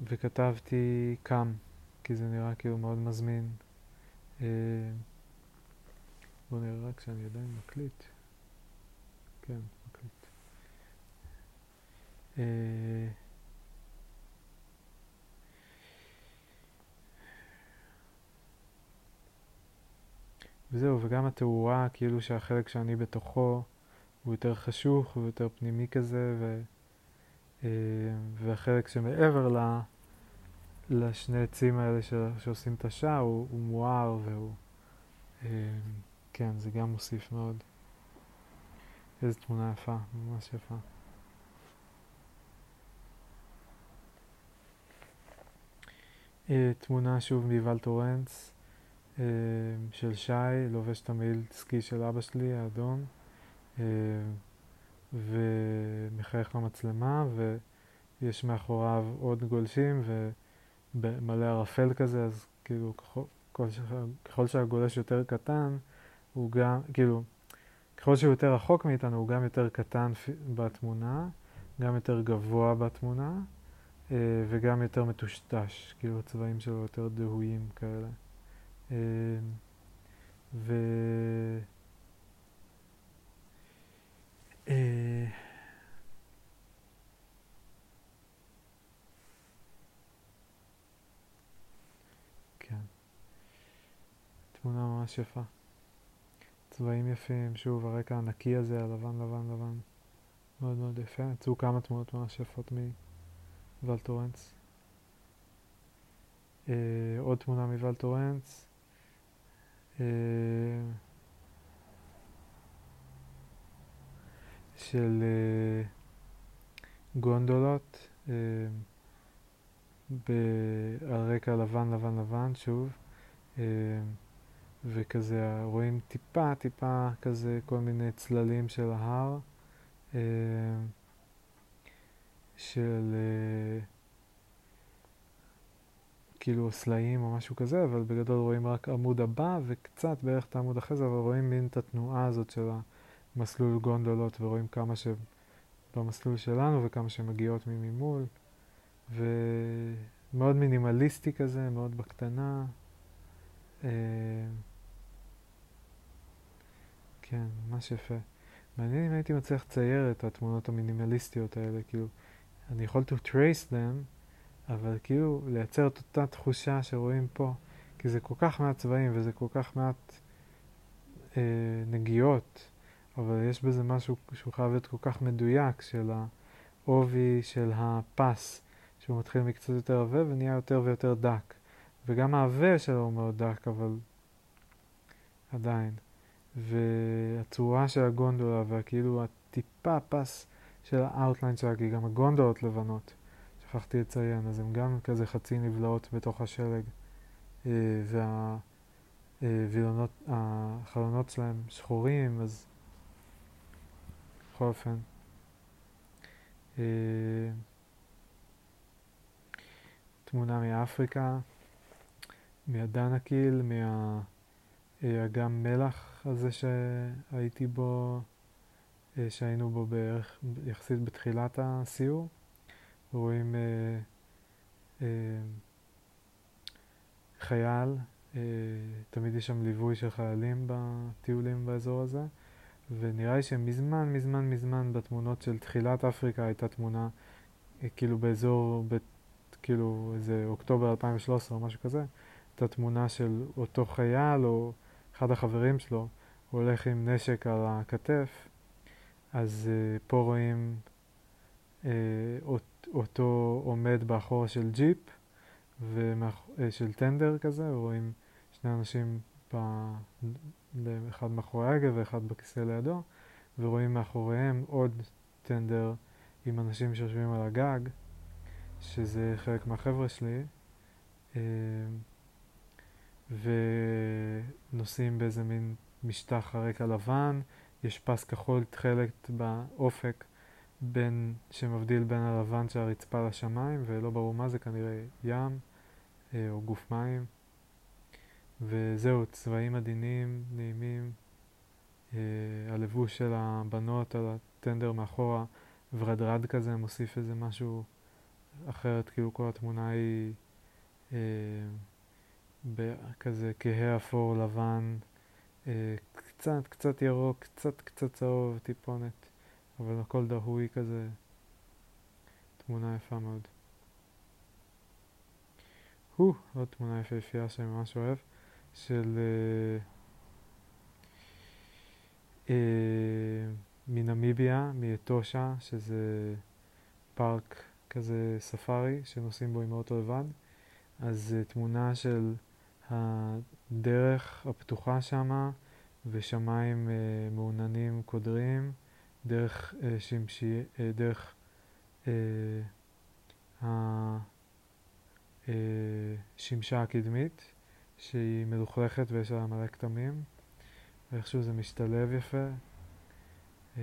וכתבתי קם, כי זה נראה כאילו מאוד מזמין. בואו נראה רק שאני עדיין מקליט. כן, מקליט. וזהו, וגם התאורה, כאילו שהחלק שאני בתוכו הוא יותר חשוך, הוא יותר פנימי כזה, ו... אה, והחלק שמעבר ל... לשני עצים האלה ש... שעושים את השעה הוא, הוא מואר והוא... אה, כן, זה גם מוסיף מאוד. איזה תמונה יפה, ממש יפה. אה, תמונה שוב מיבל טורנס של שי, לובש את סקי של אבא שלי, האדום. ומחייך למצלמה, יש מאחוריו עוד גולשים ומלא ערפל כזה, אז כאילו ככל, ככל שהגולש יותר קטן, הוא גם, כאילו, ככל שהוא יותר רחוק מאיתנו, הוא גם יותר קטן בתמונה, גם יותר גבוה בתמונה, אה, וגם יותר מטושטש, כאילו הצבעים שלו יותר דהויים כאלה. אה, ו... אה, כן. תמונה ממש יפה. צבעים יפים, שוב הרקע הנקי הזה, הלבן לבן לבן. מאוד מאוד יפה. יצאו כמה תמונות ממש יפות מוולטורנס. אה, עוד תמונה מוולטורנס. אה, של אה, גונדולות אה, על רקע לבן לבן לבן, שוב. וכזה רואים טיפה טיפה כזה כל מיני צללים של ההר של כאילו סלעים או משהו כזה, אבל בגדול רואים רק עמוד הבא וקצת בערך את העמוד אחרי זה, אבל רואים מין את התנועה הזאת של המסלול גונדולות ורואים כמה שבמסלול שלנו וכמה שמגיעות ממול ומאוד מינימליסטי כזה, מאוד בקטנה. אה, כן, ממש יפה. מעניין אם הייתי מצליח לצייר את התמונות המינימליסטיות האלה, כאילו, אני יכול to trace them, אבל כאילו לייצר את אותה תחושה שרואים פה, כי זה כל כך מעט צבעים וזה כל כך מעט אה, נגיעות, אבל יש בזה משהו שהוא חייב להיות כל כך מדויק של העובי של הפס, שהוא מתחיל מקצת יותר עבה ונהיה יותר ויותר דק. וגם העבה שלו הוא מאוד דק, אבל עדיין. והצורה של הגונדולה והכאילו הטיפה פס של ה outline שלה, כי גם הגונדולות לבנות, שכחתי לציין, אז הם גם כזה חצי נבלעות בתוך השלג, אה, והחלונות שלהם שחורים, אז בכל אופן. אה, תמונה מאפריקה, מהדנקיל, מהאגם מלח הזה שהייתי בו, אה, שהיינו בו בערך יחסית בתחילת הסיור. רואים אה, אה, חייל, אה, תמיד יש שם ליווי של חיילים בטיולים באזור הזה, ונראה לי שמזמן, מזמן, מזמן בתמונות של תחילת אפריקה הייתה תמונה, אה, כאילו באזור, ב, כאילו איזה אוקטובר 2013 או משהו כזה, הייתה תמונה של אותו חייל או אחד החברים שלו, הוא הולך עם נשק על הכתף, אז uh, פה רואים אותו עומד באחורה של ג'יפ, uh, של טנדר כזה, ורואים שני אנשים, ב... אחד מאחורי ההגה ואחד בכיסא לידו, ורואים מאחוריהם עוד טנדר עם אנשים שיושבים על הגג, שזה חלק מהחבר'ה שלי. Uh, ונוסעים באיזה מין משטח הרקע לבן, יש פס כחול תכלת באופק בין, שמבדיל בין הלבן של הרצפה לשמיים, ולא ברור מה זה, כנראה ים אה, או גוף מים. וזהו, צבעים עדינים, נעימים. אה, הלבוש של הבנות על הטנדר מאחורה, ורדרד כזה, מוסיף איזה משהו אחרת, כאילו כל התמונה היא... אה, כזה כהה אפור לבן, אה, קצת קצת ירוק, קצת קצת צהוב, טיפונת, אבל הכל דהוי כזה, תמונה יפה מאוד. הו, עוד תמונה יפהפייה שאני ממש אוהב, של אה, אה, מנמיביה, מאתושה, שזה פארק כזה ספארי שנוסעים בו עם האוטו לבד. אז uh, תמונה של הדרך הפתוחה שמה ושמיים uh, מעוננים קודרים, דרך, uh, שמשי, uh, דרך uh, השמשה uh, הקדמית שהיא מלוכלכת ויש לה מלא כתמים ואיכשהו זה משתלב יפה, uh,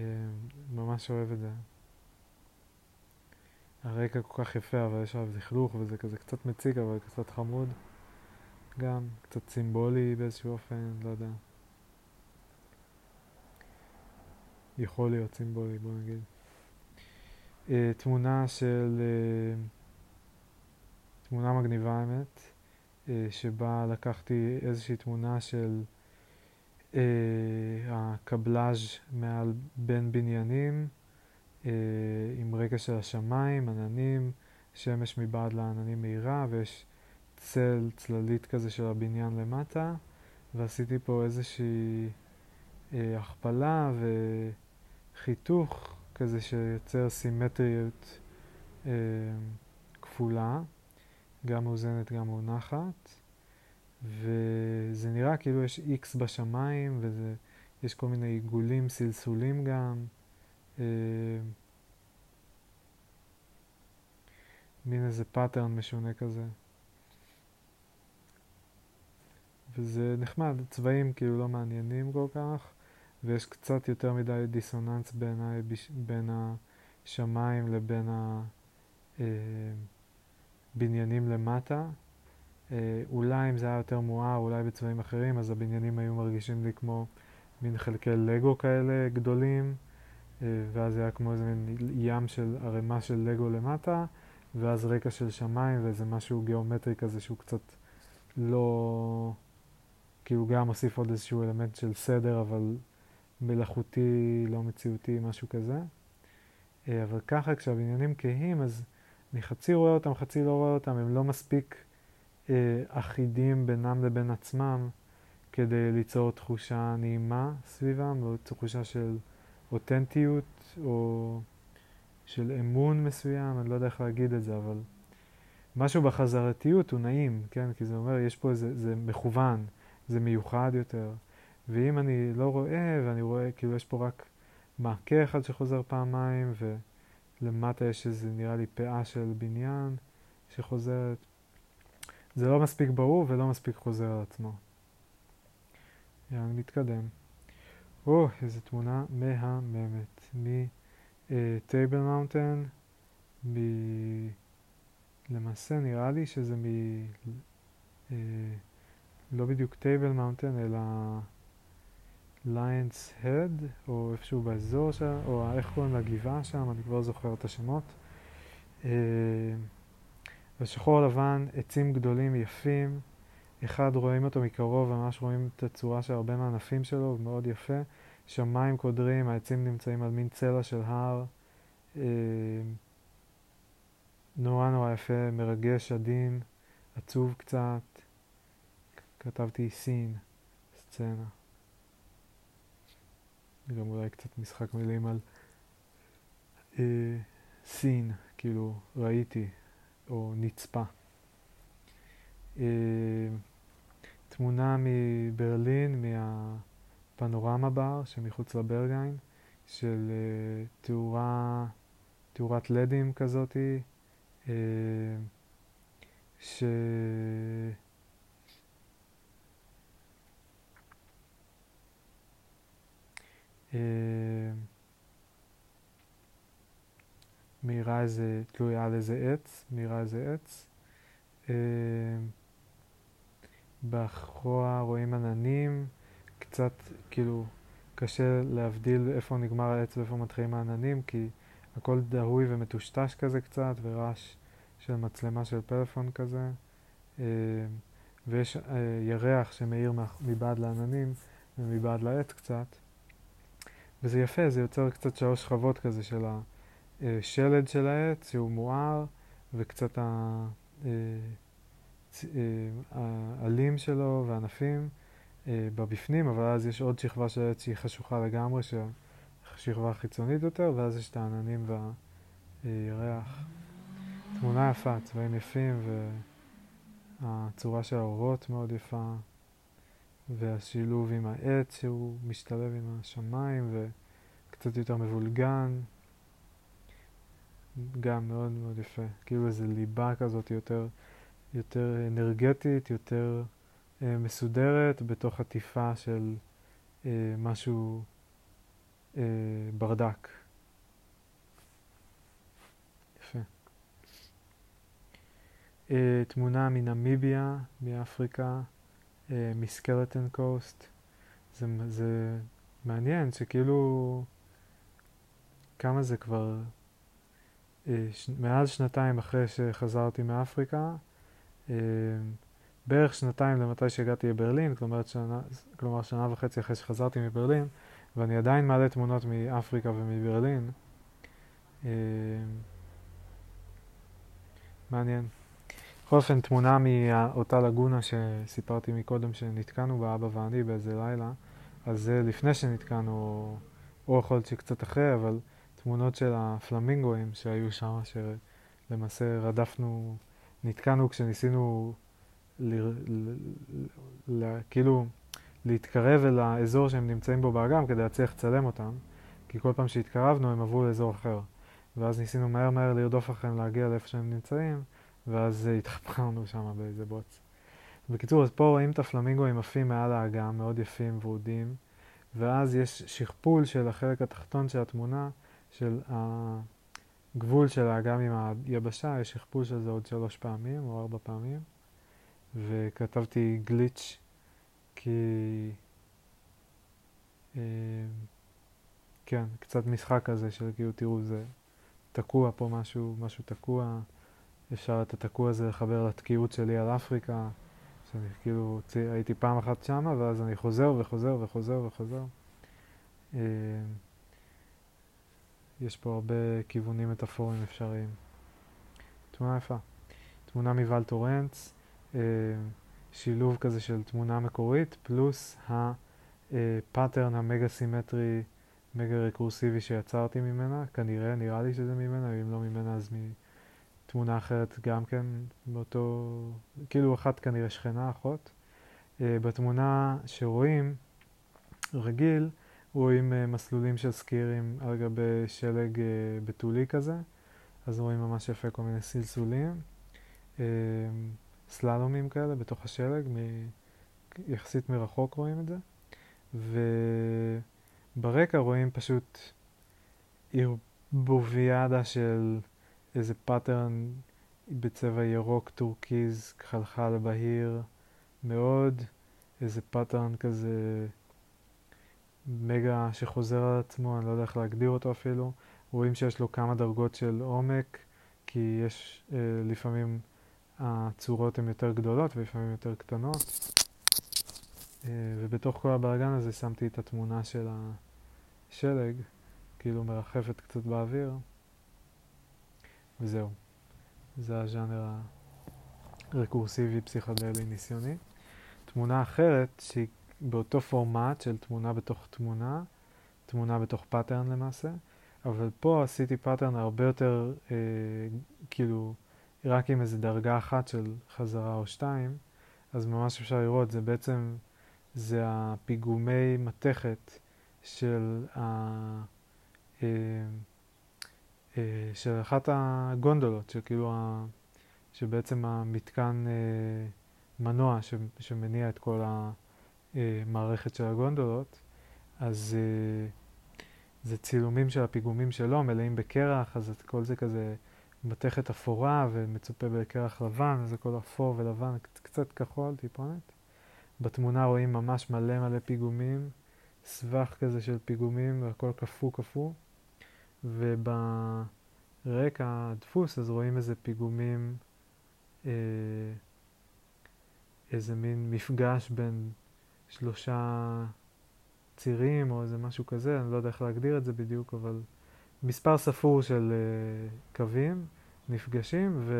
ממש אוהב את זה. הרקע כל כך יפה, אבל יש עליו לכלוך וזה כזה קצת מציק, אבל קצת חמוד. גם קצת סימבולי באיזשהו אופן, לא יודע. יכול להיות סימבולי, בוא נגיד. Uh, תמונה של... Uh, תמונה מגניבה האמת, uh, שבה לקחתי איזושהי תמונה של uh, הקבלאז' מעל בין בניינים, uh, עם רקע של השמיים, עננים, שמש מבעד לעננים מהירה, ויש צל, צללית כזה של הבניין למטה, ועשיתי פה איזושהי אה, הכפלה וחיתוך כזה שיוצר סימטריות אה, כפולה. גם מאוזנת, גם מונחת, וזה נראה כאילו יש איקס בשמיים, ויש כל מיני עיגולים, סלסולים גם. אה, מין איזה pattern משונה כזה. וזה נחמד, צבעים כאילו לא מעניינים כל כך, ויש קצת יותר מדי דיסוננס בעיניי בין השמיים לבין ה... אה, למטה. אה, אולי אם זה היה יותר מואר, אולי בצבעים אחרים, אז הבניינים היו מרגישים לי כמו מין חלקי לגו כאלה גדולים, אה, ואז היה כמו איזה מין ים של ערימה של לגו למטה, ואז רקע של שמיים ואיזה משהו גיאומטרי כזה שהוא קצת לא... כאילו גם מוסיף עוד איזשהו אלמנט של סדר, אבל מלאכותי, לא מציאותי, משהו כזה. אה, אבל ככה כשהבניינים כהים, אז... אני חצי רואה אותם, חצי לא רואה אותם, הם לא מספיק אה, אחידים בינם לבין עצמם כדי ליצור תחושה נעימה סביבם, או תחושה של אותנטיות, או של אמון מסוים, אני לא יודע איך להגיד את זה, אבל משהו בחזרתיות הוא נעים, כן? כי זה אומר, יש פה איזה, זה מכוון, זה מיוחד יותר. ואם אני לא רואה, ואני רואה, כאילו יש פה רק מעקה אחד שחוזר פעמיים, ו... למטה יש איזה, נראה לי, פאה של בניין שחוזרת. זה לא מספיק ברור ולא מספיק חוזר על עצמו. יאללה, נתקדם. או, oh, איזו תמונה מהממת. מ Table Mountain, מ... למעשה נראה לי שזה מ... אה, לא בדיוק Table Mountain, אלא... Lion's Head, או איפשהו באזור שם, או איך קוראים לגבעה שם, אני כבר זוכר את השמות. בשחור לבן, עצים גדולים יפים, אחד רואים אותו מקרוב, ממש רואים את הצורה של הרבה מהענפים שלו, מאוד יפה. שמיים קודרים, העצים נמצאים על מין צלע של הר. נורא נורא יפה, מרגש, עדין, עצוב קצת. כתבתי סין, סצנה. גם אולי קצת משחק מילים על אה, סין, כאילו ראיתי, או נצפה. אה, תמונה מברלין, מהפנורמה בר שמחוץ לברגהיים, של אה, תאורה, תאורת לדים כזאתי, אה, ש... מאירה איזה, תלויה על איזה עץ, מאירה איזה עץ. אה, באחורה רואים עננים, קצת כאילו קשה להבדיל איפה נגמר העץ ואיפה מתחילים העננים, כי הכל דהוי ומטושטש כזה קצת, ורעש של מצלמה של פלאפון כזה. אה, ויש ירח שמאיר מבעד לעננים ומבעד לעץ קצת. וזה יפה, זה יוצר קצת שלוש שכבות כזה של השלד של העץ, שהוא מואר, וקצת אה, העלים שלו והענפים אה, בבפנים, אבל אז יש עוד שכבה של עץ שהיא חשוכה לגמרי, שכבה חיצונית יותר, ואז יש את העננים והירח. תמונה יפה, צבעים יפים, והצורה של האורות מאוד יפה. והשילוב עם העץ שהוא משתלב עם השמיים וקצת יותר מבולגן, גם מאוד מאוד יפה. כאילו איזו ליבה כזאת יותר, יותר אנרגטית, יותר אה, מסודרת, בתוך עטיפה של אה, משהו אה, ברדק. יפה. אה, תמונה מנמיביה, מאפריקה, מסקלטון קוסט. זה, זה מעניין שכאילו כמה זה כבר אה, ש... מעל שנתיים אחרי שחזרתי מאפריקה, אה, בערך שנתיים למתי שהגעתי לברלין, כלומר שנה, כלומר שנה וחצי אחרי שחזרתי מברלין, ואני עדיין מעלה תמונות מאפריקה ומברלין. אה, מעניין. בכל אופן, תמונה מאותה לגונה שסיפרתי מקודם שנתקענו בה, אבא ואני באיזה לילה, אז זה לפני שנתקענו, או יכול להיות שקצת אחרי, אבל תמונות של הפלמינגואים שהיו שם, שלמעשה רדפנו, נתקענו כשניסינו ל, ל, ל, כאילו להתקרב אל האזור שהם נמצאים בו באגם כדי להצליח לצלם אותם, כי כל פעם שהתקרבנו הם עברו לאזור אחר. ואז ניסינו מהר מהר לרדוף אחריהם להגיע לאיפה שהם נמצאים, ואז התחפרנו שם באיזה בוץ. בקיצור, אז פה רואים את הפלמינגואים עפים מעל האגם, מאוד יפים ורודים, ואז יש שכפול של החלק התחתון של התמונה, של הגבול של האגם עם היבשה, יש שכפול של זה עוד שלוש פעמים או ארבע פעמים, וכתבתי גליץ' כי... אה, כן, קצת משחק כזה של כאילו, תראו, זה תקוע פה משהו, משהו תקוע, אפשר את התקוע הזה לחבר לתקיעות שלי על אפריקה, שאני כאילו הייתי פעם אחת שמה, ואז אני חוזר וחוזר וחוזר וחוזר. אה, יש פה הרבה כיוונים מטאפוריים אפשריים. תמונה יפה. תמונה מוואל טורנץ, אה, שילוב כזה של תמונה מקורית, פלוס הפאטרן המגה סימטרי, מגה רקורסיבי שיצרתי ממנה, כנראה, נראה לי שזה ממנה, אם לא ממנה אז מתמונה אחרת גם כן, באותו, כאילו אחת כנראה שכנה, אחות. אה, בתמונה שרואים, רגיל, רואים uh, מסלולים של סקירים על גבי שלג uh, בתולי כזה, אז רואים ממש יפה כל מיני סלסולים, סללומים כאלה בתוך השלג, מ- יחסית מרחוק רואים את זה, וברקע רואים פשוט ערבוביאדה של איזה pattern בצבע ירוק טורקיז, תכלכל בהיר מאוד, איזה pattern כזה מגה שחוזר על עצמו, אני לא יודע איך להגדיר אותו אפילו. רואים שיש לו כמה דרגות של עומק, כי יש אה, לפעמים הצורות הן יותר גדולות ולפעמים יותר קטנות. אה, ובתוך כל הבלאגן הזה שמתי את התמונה של השלג, כאילו מרחפת קצת באוויר. וזהו. זה הז'אנר הרקורסיבי פסיכדלי ניסיוני. תמונה אחרת שהיא באותו פורמט של תמונה בתוך תמונה, תמונה בתוך pattern למעשה, אבל פה עשיתי pattern הרבה יותר, אה, כאילו, רק עם איזה דרגה אחת של חזרה או שתיים, אז ממש אפשר לראות, זה בעצם, זה הפיגומי מתכת של, ה, אה, של אחת הגונדולות, שכאילו, ה, שבעצם המתקן אה, מנוע ש, שמניע את כל ה... אה, מערכת של הגונדולות, אז אה, זה צילומים של הפיגומים שלו, מלאים בקרח, אז כל זה כזה מתכת אפורה ומצופה בקרח לבן, זה כל אפור ולבן, קצת כחול, טיפונת. בתמונה רואים ממש מלא מלא פיגומים, סבך כזה של פיגומים, והכל קפוא קפוא. וברקע הדפוס אז רואים איזה פיגומים, אה, איזה מין מפגש בין שלושה צירים או איזה משהו כזה, אני לא יודע איך להגדיר את זה בדיוק, אבל מספר ספור של אה, קווים נפגשים ו...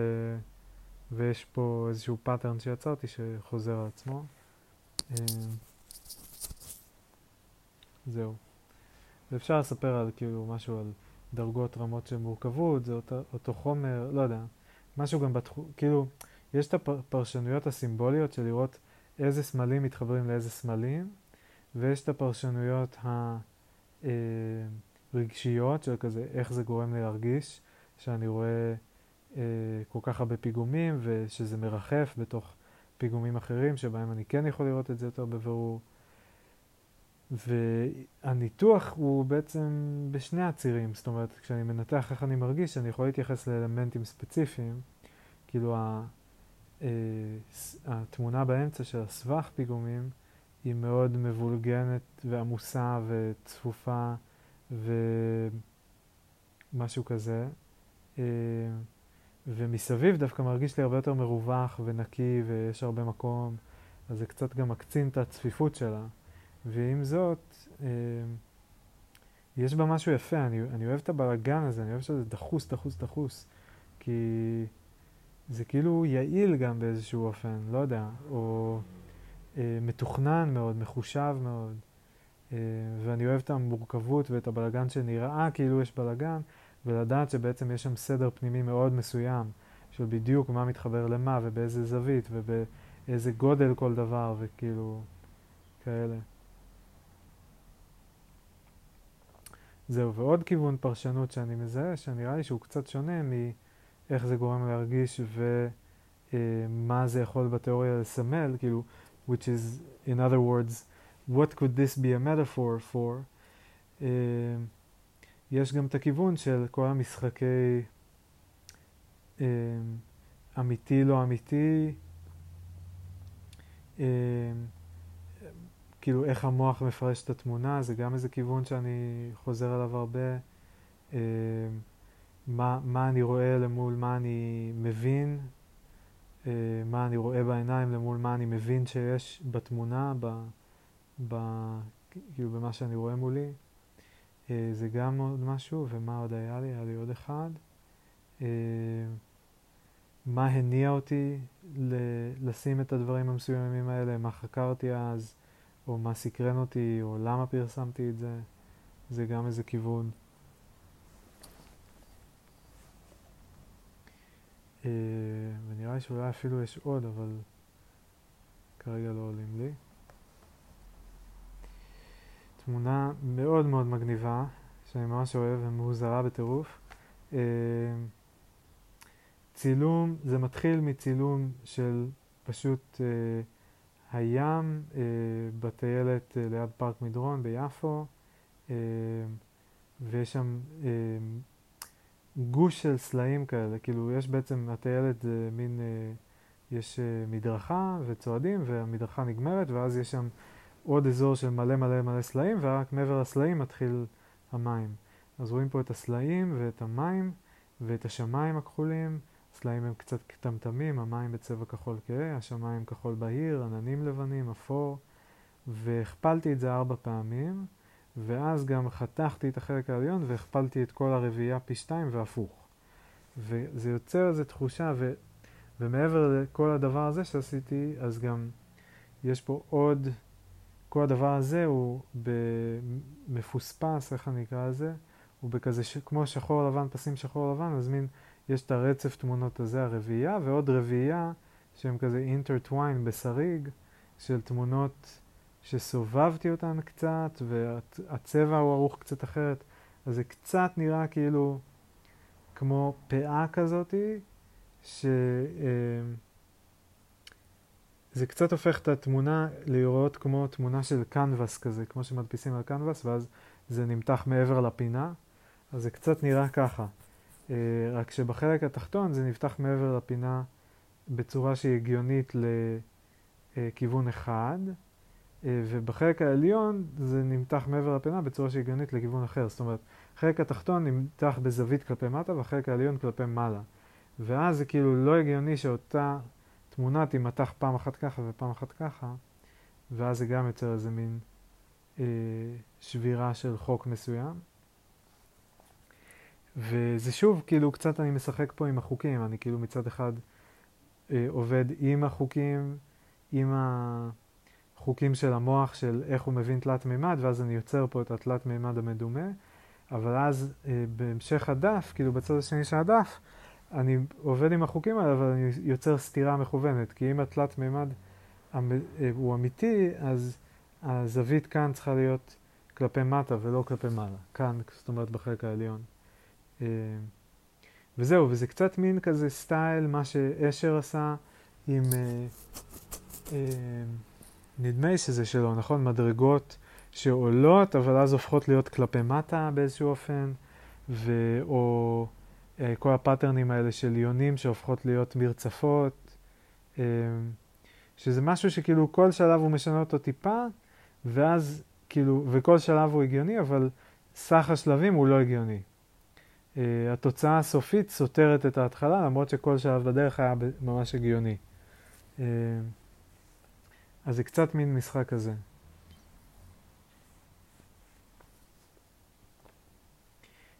ויש פה איזשהו pattern שיצרתי שחוזר על עצמו. אה, זהו. ואפשר לספר על כאילו משהו על דרגות רמות של מורכבות, זה אותו, אותו חומר, לא יודע, משהו גם בתחום, כאילו, יש את הפרשנויות הסימבוליות של לראות איזה סמלים מתחברים לאיזה סמלים, ויש את הפרשנויות הרגשיות של כזה, איך זה גורם לי להרגיש, שאני רואה אה, כל כך הרבה פיגומים, ושזה מרחף בתוך פיגומים אחרים, שבהם אני כן יכול לראות את זה יותר בבירור. והניתוח הוא בעצם בשני הצירים, זאת אומרת, כשאני מנתח איך אני מרגיש, אני יכול להתייחס לאלמנטים ספציפיים, כאילו התמונה באמצע של הסבך פיגומים היא מאוד מבולגנת ועמוסה וצפופה ומשהו כזה. אה, ומסביב דווקא מרגיש לי הרבה יותר מרווח ונקי ויש הרבה מקום, אז זה קצת גם מקצין את הצפיפות שלה. ועם זאת, אה, יש בה משהו יפה, אני, אני אוהב את הבלאגן הזה, אני אוהב שזה דחוס, דחוס, דחוס, כי זה כאילו יעיל גם באיזשהו אופן, לא יודע, או אה, מתוכנן מאוד, מחושב מאוד, אה, ואני אוהב את המורכבות ואת הבלאגן שנראה כאילו יש בלאגן, ולדעת שבעצם יש שם סדר פנימי מאוד מסוים, של בדיוק מה מתחבר למה ובאיזה זווית ובאיזה גודל כל דבר וכאילו כאלה. זהו, ועוד כיוון פרשנות שאני מזהה, שנראה לי שהוא קצת שונה מאיך זה גורם להרגיש ומה זה יכול בתיאוריה לסמל, כאילו, which is, in other words, what could this be a metaphor for? Uh, יש גם את הכיוון של כל המשחקי uh, אמיתי לא אמיתי, uh, כאילו איך המוח מפרש את התמונה, זה גם איזה כיוון שאני חוזר עליו הרבה. אה, מה, מה אני רואה למול מה אני מבין, אה, מה אני רואה בעיניים למול מה אני מבין שיש בתמונה, ב, ב, כאילו במה שאני רואה מולי. אה, זה גם עוד משהו, ומה עוד היה לי? היה לי עוד אחד. מה הניע אותי לשים את הדברים המסוימים האלה, מה חקרתי אז, או מה סקרן אותי, או למה פרסמתי את זה, זה גם איזה כיוון. אה, ונראה לי שאולי אפילו יש עוד, אבל כרגע לא עולים לי. תמונה מאוד מאוד מגניבה, שאני ממש אוהב ומוזרה בטירוף. אה, צילום, זה מתחיל מצילום של פשוט... אה, הים אה, בטיילת אה, ליד פארק מדרון ביפו, אה, ויש שם אה, גוש של סלעים כאלה, כאילו יש בעצם, הטיילת זה מין, אה, יש אה, מדרכה וצועדים והמדרכה נגמרת ואז יש שם עוד אזור של מלא מלא מלא סלעים ורק מעבר לסלעים מתחיל המים. אז רואים פה את הסלעים ואת המים ואת השמיים הכחולים הסלעים הם קצת קטמטמים, המים בצבע כחול כהה, השמיים כחול בהיר, עננים לבנים, אפור, והכפלתי את זה ארבע פעמים, ואז גם חתכתי את החלק העליון והכפלתי את כל הרביעייה פי שתיים והפוך. וזה יוצר איזו תחושה, ו, ומעבר לכל הדבר הזה שעשיתי, אז גם יש פה עוד, כל הדבר הזה הוא מפוספס, איך אני אקרא לזה? הוא בכזה, ש... כמו שחור לבן, פסים שחור לבן, אז מין יש את הרצף תמונות הזה, הרביעייה, ועוד רביעייה שהם כזה אינטרטוויין בשריג, של תמונות שסובבתי אותן קצת, והצבע הוא ערוך קצת אחרת, אז זה קצת נראה כאילו כמו פאה כזאתי, ש... אה, זה קצת הופך את התמונה לראות כמו תמונה של קנבס כזה, כמו שמדפיסים על קנבס, ואז זה נמתח מעבר לפינה, אז זה קצת נראה ככה. אה, רק שבחלק התחתון זה נפתח מעבר לפינה בצורה שהיא הגיונית לכיוון אחד, אה, ובחלק העליון זה נמתח מעבר לפינה בצורה שהיא הגיונית לכיוון אחר. זאת אומרת, החלק התחתון נמתח בזווית כלפי מטה והחלק העליון כלפי מעלה. ואז זה כאילו לא הגיוני שאותה תמונה תימתח פעם אחת ככה ופעם אחת ככה, ואז זה גם יוצר איזה מין אה, שבירה של חוק מסוים. וזה שוב, כאילו, קצת אני משחק פה עם החוקים, אני כאילו מצד אחד אה, עובד עם החוקים, עם החוקים של המוח, של איך הוא מבין תלת מימד, ואז אני יוצר פה את התלת מימד המדומה, אבל אז אה, בהמשך הדף, כאילו בצד השני של הדף, אני עובד עם החוקים האלה, אבל אני יוצר סתירה מכוונת, כי אם התלת מימד המ... אה, הוא אמיתי, אז הזווית כאן צריכה להיות כלפי מטה ולא כלפי מעלה, כאן, זאת אומרת בחלק העליון. אה, וזהו, וזה קצת מין כזה סטייל, מה שאשר עשה עם, אה, אה, נדמה לי שזה שלו, נכון? מדרגות שעולות, אבל אז הופכות להיות כלפי מטה באיזשהו אופן, ו, או כל הפאטרנים האלה של יונים שהופכות להיות מרצפות, שזה משהו שכאילו כל שלב הוא משנה אותו טיפה, ואז כאילו, וכל שלב הוא הגיוני, אבל סך השלבים הוא לא הגיוני. Uh, התוצאה הסופית סותרת את ההתחלה, למרות שכל שלב בדרך היה ממש הגיוני. Uh, אז זה קצת מין משחק כזה.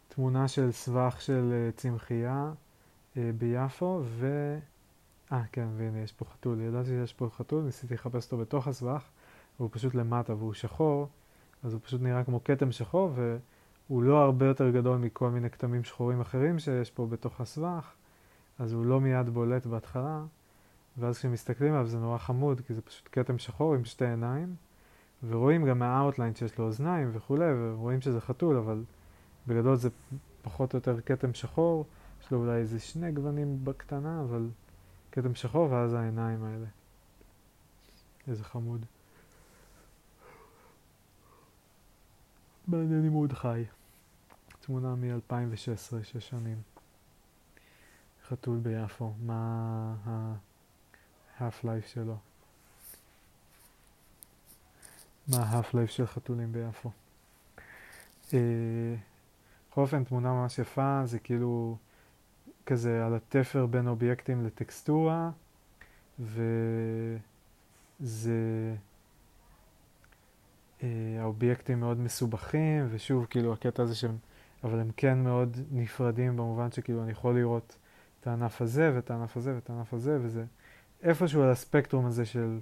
תמונה של סבך של uh, צמחייה ביפו, ו... אה, כן, והנה, יש פה חתול. ידעתי שיש פה חתול, ניסיתי לחפש אותו בתוך הסבך, והוא פשוט למטה, והוא שחור, אז הוא פשוט נראה כמו כתם שחור, והוא לא הרבה יותר גדול מכל מיני כתמים שחורים אחרים שיש פה בתוך הסבך, אז הוא לא מיד בולט בהתחלה, ואז כשמסתכלים עליו זה נורא חמוד, כי זה פשוט כתם שחור עם שתי עיניים, ורואים גם מהאוטליין שיש לו אוזניים וכולי, ורואים שזה חתול, אבל בגדול זה פחות או יותר כתם שחור, יש לו אולי איזה שני גוונים בקטנה, אבל כתם שחור ואז העיניים האלה. איזה חמוד. מעניין אם הוא עוד חי. תמונה מ-2016, שש שנים. חתול ביפו, מה ה-half life שלו? מה ה-half life של חתולים ביפו? אה, בכל אופן, תמונה ממש יפה, זה כאילו כזה על התפר בין אובייקטים לטקסטורה, וזה... אה, האובייקטים מאוד מסובכים, ושוב, כאילו, הקטע הזה שהם, אבל הם כן מאוד נפרדים במובן שכאילו אני יכול לראות את הענף הזה, ואת הענף הזה, ואת הענף הזה, וזה איפשהו על הספקטרום הזה של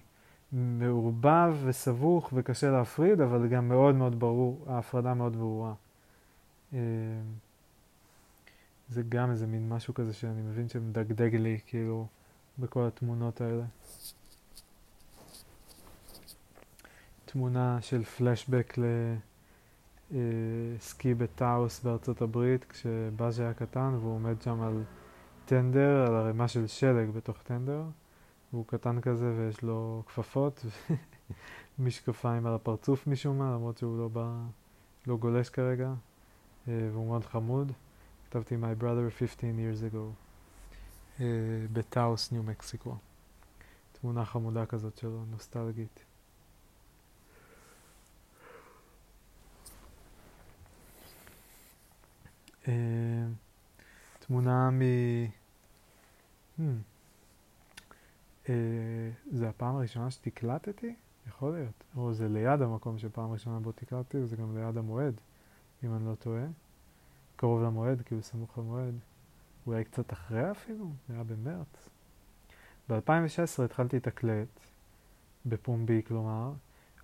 מעורבב וסבוך וקשה להפריד, אבל גם מאוד מאוד ברור, ההפרדה מאוד ברורה. אה, זה גם איזה מין משהו כזה שאני מבין שמדגדג לי, כאילו, בכל התמונות האלה. תמונה של פלשבק לסקי בטאוס בארצות הברית, כשבאז' היה קטן והוא עומד שם על טנדר, על ערימה של שלג בתוך טנדר, והוא קטן כזה ויש לו כפפות ומשקפיים על הפרצוף משום מה, למרות שהוא לא בא, לא גולש כרגע, אה, והוא מאוד חמוד. כתבתי My brother 15 years ago uh, בטאוס, ניו מקסיקו. תמונה חמודה כזאת שלו, נוסטלגית. תמונה מ... Hmm. Uh, זה הפעם הראשונה שתקלטתי? יכול להיות. או זה ליד המקום שפעם ראשונה בו תקלטתי, וזה גם ליד המועד, אם אני לא טועה. קרוב למועד, כאילו סמוך למועד. אולי קצת אחרי אפילו, זה היה במרץ. ב-2016 התחלתי לתקלט, בפומבי כלומר,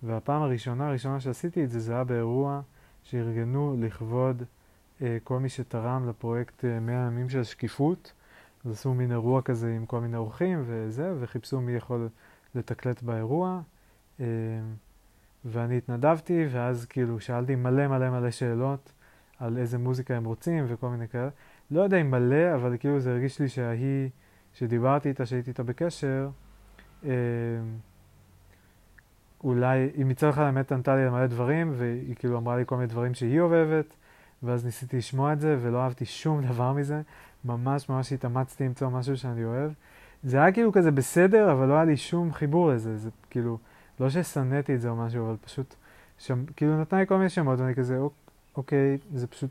והפעם הראשונה, הראשונה שעשיתי את זה, זה היה באירוע שארגנו לכבוד אה, כל מי שתרם לפרויקט אה, 100 ימים של שקיפות. אז עשו מין אירוע כזה עם כל מיני אורחים וזה, וחיפשו מי יכול לתקלט באירוע. אה, ואני התנדבתי, ואז כאילו שאלתי מלא מלא מלא שאלות. על איזה מוזיקה הם רוצים וכל מיני כאלה. לא יודע אם מלא, אבל כאילו זה הרגיש לי שההיא שדיברתי איתה, שהייתי איתה בקשר, אה, אולי, היא מצד אחד האמת ענתה לי על מלא דברים, והיא כאילו אמרה לי כל מיני דברים שהיא אוהבת, ואז ניסיתי לשמוע את זה, ולא אהבתי שום דבר מזה. ממש ממש התאמצתי למצוא משהו שאני אוהב. זה היה כאילו כזה בסדר, אבל לא היה לי שום חיבור לזה. זה כאילו, לא ששנאתי את זה או משהו, אבל פשוט, שם, כאילו נתנה לי כל מיני שמות, ואני כזה, אוקיי. אוקיי, זה פשוט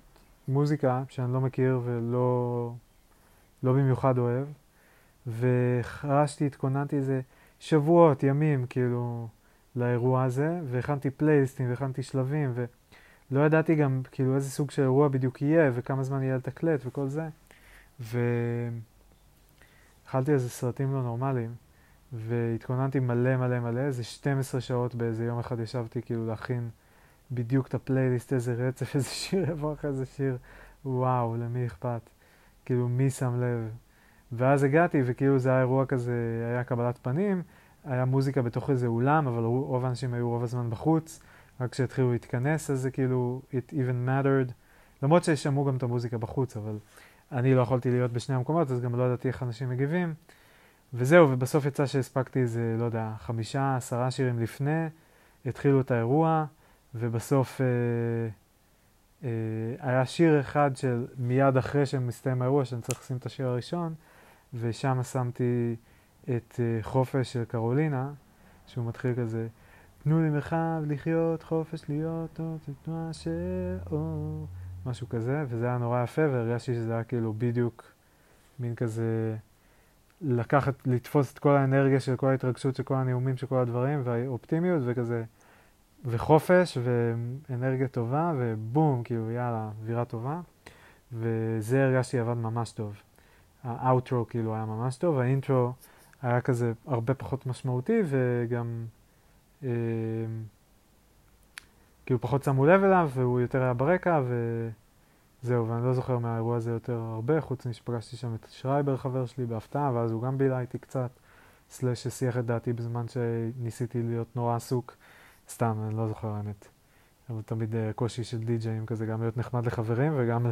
מוזיקה שאני לא מכיר ולא לא במיוחד אוהב, וחרשתי, התכוננתי איזה שבועות, ימים, כאילו, לאירוע הזה, והכנתי פלייליסטים והכנתי שלבים, ולא ידעתי גם, כאילו, איזה סוג של אירוע בדיוק יהיה, וכמה זמן יהיה לתקלט וכל זה, ואכלתי איזה סרטים לא נורמליים. והתכוננתי מלא מלא מלא, איזה 12 שעות באיזה יום אחד ישבתי כאילו להכין בדיוק את הפלייליסט, איזה רצף, איזה שיר יבוא אחרי איזה שיר, וואו, למי אכפת? כאילו, מי שם לב? ואז הגעתי, וכאילו זה היה אירוע כזה, היה קבלת פנים, היה מוזיקה בתוך איזה אולם, אבל רוב האנשים היו רוב הזמן בחוץ, רק כשהתחילו להתכנס, אז זה כאילו, it even mattered. למרות ששמעו גם את המוזיקה בחוץ, אבל אני לא יכולתי להיות בשני המקומות, אז גם לא ידעתי איך אנשים מגיבים. וזהו, ובסוף יצא שהספקתי איזה, לא יודע, חמישה, עשרה שירים לפני, התחילו את האירוע. ובסוף אה, אה, היה שיר אחד של מיד אחרי שמסתיים האירוע, שאני צריך לשים את השיר הראשון, ושם שמתי את אה, חופש של קרולינה, שהוא מתחיל כזה, תנו לי מרחב לחיות, חופש להיות, תנועה של אור, משהו כזה, וזה היה נורא יפה, והרגשתי שזה היה כאילו בדיוק מין כזה לקחת, לתפוס את כל האנרגיה של כל ההתרגשות של כל הנאומים של כל הדברים, והאופטימיות וכזה, וחופש ואנרגיה טובה, ובום, כאילו יאללה, אווירה טובה. וזה הרגשתי עבד ממש טוב. האוטרו כאילו היה ממש טוב, האינטרו היה כזה הרבה פחות משמעותי וגם כאילו פחות שמו לב אליו והוא יותר היה ברקע וזהו, ואני לא זוכר מהאירוע הזה יותר הרבה, חוץ משפגשתי שם את שרייבר חבר שלי בהפתעה ואז הוא גם בילה איתי קצת, סלאש הסיח את דעתי בזמן שניסיתי להיות נורא עסוק, סתם, אני לא זוכר האמת. אבל תמיד uh, קושי של די-ג'אים כזה, גם להיות נחמד לחברים וגם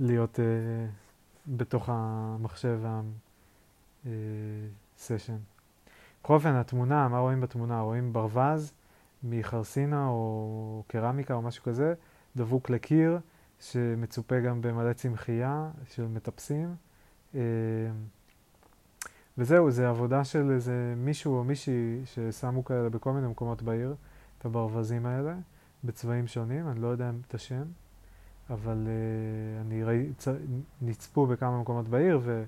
להיות uh, בתוך המחשב והסשן. אה, אופן, התמונה, מה רואים בתמונה? רואים ברווז מחרסינה או קרמיקה או משהו כזה, דבוק לקיר, שמצופה גם במלא צמחייה של מטפסים. וזהו, זה עבודה של איזה מישהו או מישהי ששמו כאלה בכל מיני מקומות בעיר, את הברווזים האלה. בצבעים שונים, אני לא יודע את השם, אבל uh, אני ראי, צ... נצפו בכמה מקומות בעיר, ו,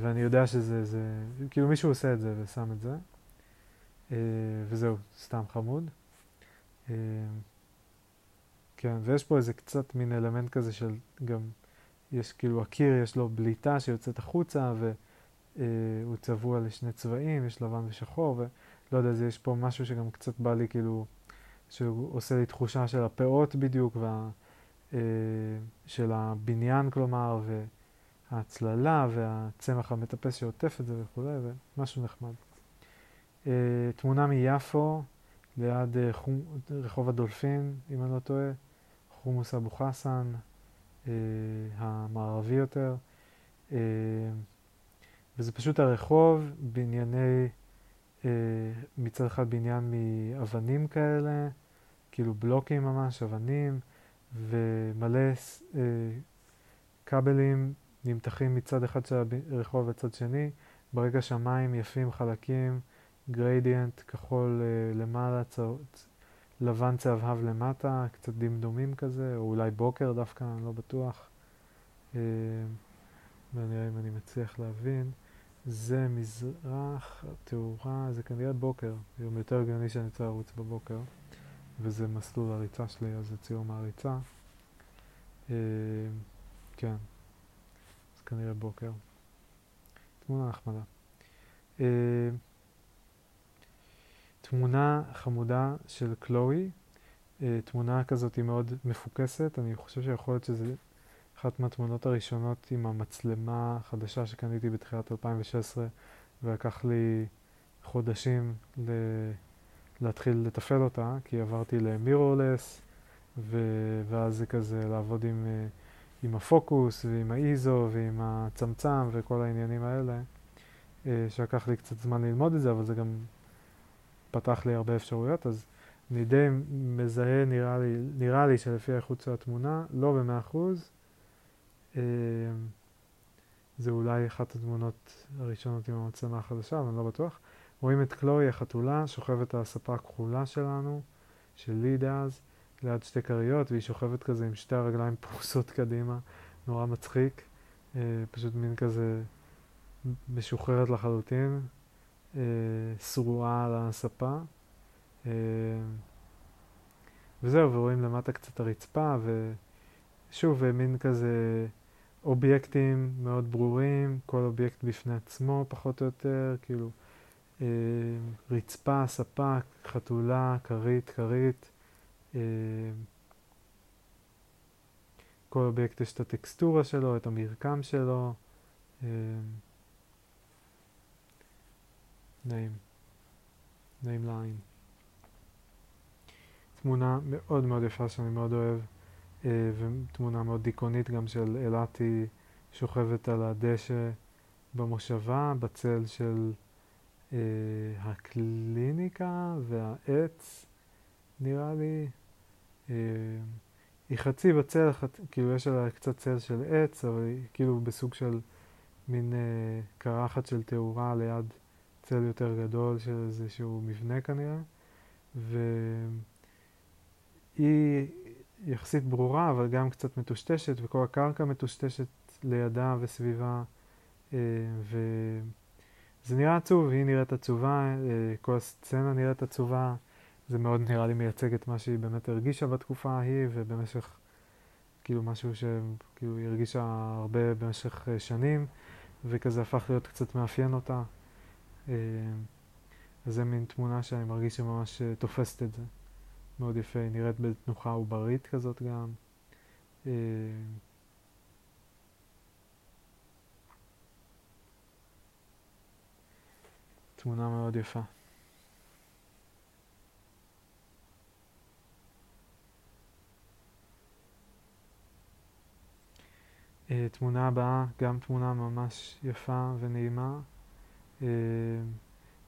ואני יודע שזה, זה, כאילו מישהו עושה את זה ושם את זה, uh, וזהו, סתם חמוד. Uh, כן, ויש פה איזה קצת מין אלמנט כזה של גם, יש כאילו הקיר, יש לו בליטה שיוצאת החוצה, והוא צבוע לשני צבעים, יש לבן ושחור, ולא יודע, יש פה משהו שגם קצת בא לי כאילו שהוא עושה לי תחושה של הפאות בדיוק, וה, אה, של הבניין כלומר, וההצללה והצמח המטפס שעוטף את זה וכולי, ומשהו נחמד. אה, תמונה מיפו, ליד אה, חום, רחוב הדולפין, אם אני לא טועה, חומוס אבו חסן, אה, המערבי יותר. וזה פשוט הרחוב, בנייני מצד אחד בניין מאבנים כאלה, כאילו בלוקים ממש, אבנים, ומלא כבלים נמתחים מצד אחד של הרחוב וצד שני, ברגע שמיים יפים חלקים, גריידיאנט כחול אה, למעלה, צה, לבן צהבהב למטה, קצת דמדומים כזה, או אולי בוקר דווקא, אני לא בטוח. אה, ונראה אם אני מצליח להבין. זה מזרח, תאורה, זה כנראה בוקר. יום יותר הגיוני שאני רוצה לרוץ בבוקר, וזה מסלול הריצה שלי, אז זה ציור מהריצה. אה, כן, כנראה בוקר. תמונה נחמדה. אה, תמונה חמודה של קלואי, אה, תמונה כזאת היא מאוד מפוקסת, אני חושב שיכול להיות שזה אחת מהתמונות הראשונות עם המצלמה החדשה שקניתי בתחילת 2016 ולקח לי חודשים ל... להתחיל לתפעל אותה, כי עברתי למירורלס ו... ואז זה כזה לעבוד עם, עם הפוקוס ועם האיזו ועם הצמצם וכל העניינים האלה, אה, שלקח לי קצת זמן ללמוד את זה, אבל זה גם פתח לי הרבה אפשרויות, אז אני די מזהה, נראה לי, נראה לי שלפי האיכות של התמונה, לא במאה אחוז, אמ, זה אולי אחת התמונות הראשונות עם המצלמה החדשה, אבל אני לא בטוח. רואים את קלוי החתולה שוכבת על הספה הכחולה שלנו, שלי דאז, ליד שתי כריות, והיא שוכבת כזה עם שתי הרגליים פרוסות קדימה, נורא מצחיק, אה, פשוט מין כזה משוחררת לחלוטין, אה, שרועה על הספה. אה, וזהו, ורואים למטה קצת הרצפה, ושוב, מין כזה אובייקטים מאוד ברורים, כל אובייקט בפני עצמו פחות או יותר, כאילו אה, רצפה, ספה, חתולה, כרית, כרית. אה, כל אובייקט יש את הטקסטורה שלו, את המרקם שלו. נעים, נעים לעין. תמונה מאוד מאוד יפה שאני מאוד אוהב. אה, ותמונה מאוד דיכאונית גם של אילתי שוכבת על הדשא במושבה, בצל של אה, הקליניקה והעץ, נראה לי. אה, היא חצי בצל. כאילו יש עליה קצת צל של עץ, אבל היא כאילו בסוג של מין אה, קרחת של תאורה ליד צל יותר גדול של איזשהו מבנה כנראה, והיא יחסית ברורה, אבל גם קצת מטושטשת, וכל הקרקע מטושטשת לידה וסביבה, אה, וזה נראה עצוב, היא נראית עצובה, כל הסצנה נראית עצובה, זה מאוד נראה לי מייצג את מה שהיא באמת הרגישה בתקופה ההיא, ובמשך, כאילו משהו שכאילו היא הרגישה הרבה במשך אה, שנים, וכזה הפך להיות קצת מאפיין אותה. אז זה מין תמונה שאני מרגיש שממש תופסת את זה. מאוד יפה, היא נראית בתנוחה עוברית כזאת גם. תמונה מאוד יפה. תמונה הבאה, גם תמונה ממש יפה ונעימה, uh,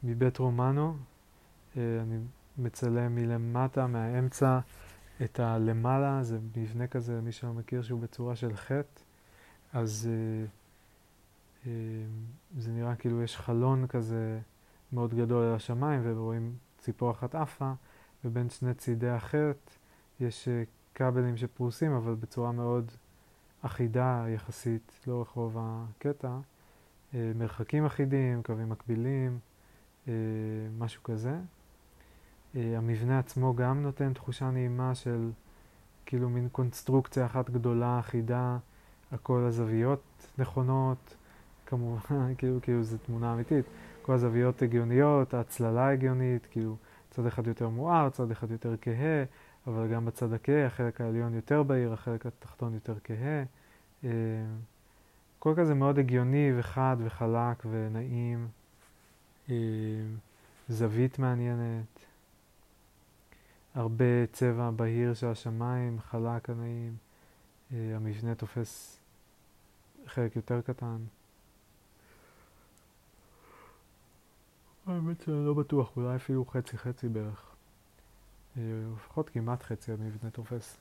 מבית רומנו. Uh, אני מצלם מלמטה, מהאמצע, את הלמעלה, זה מבנה כזה, מי שלא מכיר, שהוא בצורה של חטא. אז זה נראה כאילו יש חלון כזה מאוד גדול על השמיים, ורואים ציפור אחת עפה, ובין שני צידי החטא יש כבלים שפרוסים, אבל בצורה מאוד אחידה יחסית לאורך רוב הקטע. Uh, מרחקים אחידים, קווים מקבילים, uh, משהו כזה. Uh, המבנה עצמו גם נותן תחושה נעימה של כאילו מין קונסטרוקציה אחת גדולה, אחידה, הכל הזוויות נכונות, כמובן, כאילו, כאילו זו תמונה אמיתית. כל הזוויות הגיוניות, ההצללה הגיונית, כאילו צד אחד יותר מואר, צד אחד יותר כהה, אבל גם בצד הכהה, החלק העליון יותר בהיר, החלק התחתון יותר כהה. אה, כל כזה מאוד הגיוני וחד וחלק ונעים. אה, זווית מעניינת. הרבה צבע בהיר של השמיים, חלק הנעים. אה, המבנה תופס חלק יותר קטן. האמת שאני לא בטוח, אולי אפילו חצי חצי בערך. אה, לפחות כמעט חצי המבנה תופס.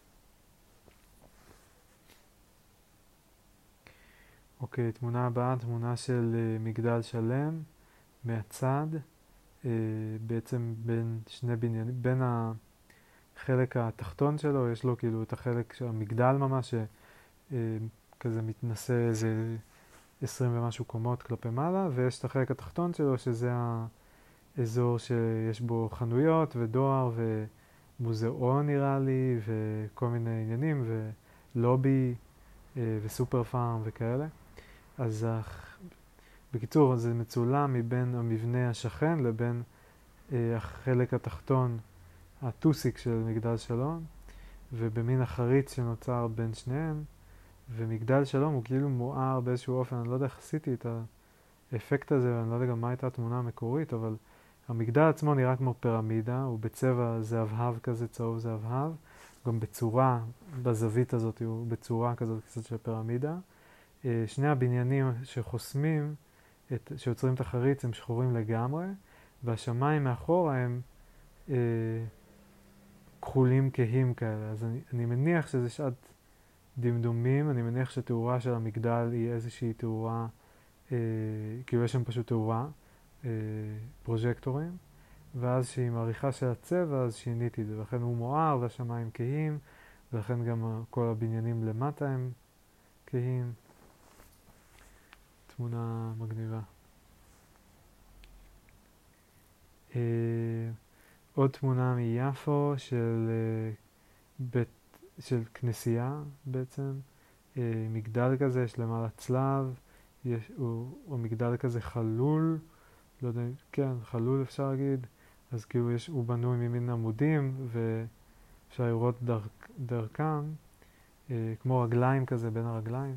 אוקיי, תמונה הבאה, תמונה של uh, מגדל שלם מהצד, uh, בעצם בין שני בניינים, בין החלק התחתון שלו, יש לו כאילו את החלק של המגדל ממש, שכזה מתנשא איזה עשרים ומשהו קומות כלפי מעלה, ויש את החלק התחתון שלו, שזה האזור שיש בו חנויות ודואר ומוזיאון נראה לי, וכל מיני עניינים, ולובי אה, וסופר פארם וכאלה. אז בקיצור, זה מצולם מבין המבנה השכן לבין אה, החלק התחתון, הטוסיק של מגדל שלום, ובמין החריץ שנוצר בין שניהם. ומגדל שלום הוא כאילו מואר באיזשהו אופן, אני לא יודע איך עשיתי את האפקט הזה, ואני לא יודע גם מה הייתה התמונה המקורית, אבל המגדל עצמו נראה כמו פירמידה, הוא בצבע זהבהב כזה, צהוב זהבהב, גם בצורה, בזווית הזאת הוא בצורה כזאת קצת של פירמידה. אה, שני הבניינים שחוסמים, את, שיוצרים את החריץ, הם שחורים לגמרי, והשמיים מאחורה הם אה, כחולים כהים כאלה. אז אני, אני מניח שזה שעת דמדומים, אני מניח שתאורה של המגדל היא איזושהי תאורה, אה, כאילו יש שם פשוט תאורה, אה, פרוז'קטורים, ואז שהיא מעריכה של הצבע, אז שיניתי את זה, ולכן הוא מואר והשמיים כהים, ולכן גם כל הבניינים למטה הם כהים. תמונה מגניבה. אה, עוד תמונה מיפו של אה, בית של כנסייה בעצם, אה, מגדל כזה, יש למעלה צלב, יש, הוא, הוא מגדל כזה חלול, לא יודע, כן, חלול אפשר להגיד, אז כאילו יש, הוא בנוי ממין עמודים ואפשר לראות דרכ, דרכם, אה, כמו רגליים כזה בין הרגליים,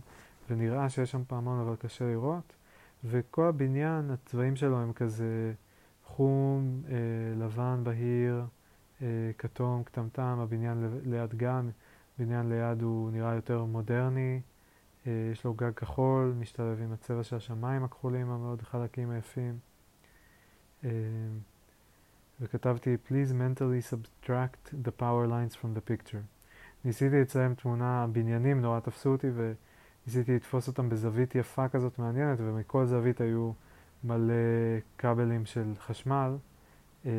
ונראה שיש שם פעמון אבל קשה לראות, וכל הבניין, הצבעים שלו הם כזה חום, אה, לבן, בהיר, אה, כתום, קטמטם, הבניין ליד גן. בניין ליד הוא נראה יותר מודרני, אה, יש לו גג כחול, משתלב עם הצבע של השמיים הכחולים המאוד חלקים היפים. אה, וכתבתי, please mentally subtract the power lines from the picture. ניסיתי לציין תמונה, בניינים נורא תפסו אותי ניסיתי לתפוס אותם בזווית יפה כזאת מעניינת, ומכל זווית היו מלא כבלים של חשמל. אה,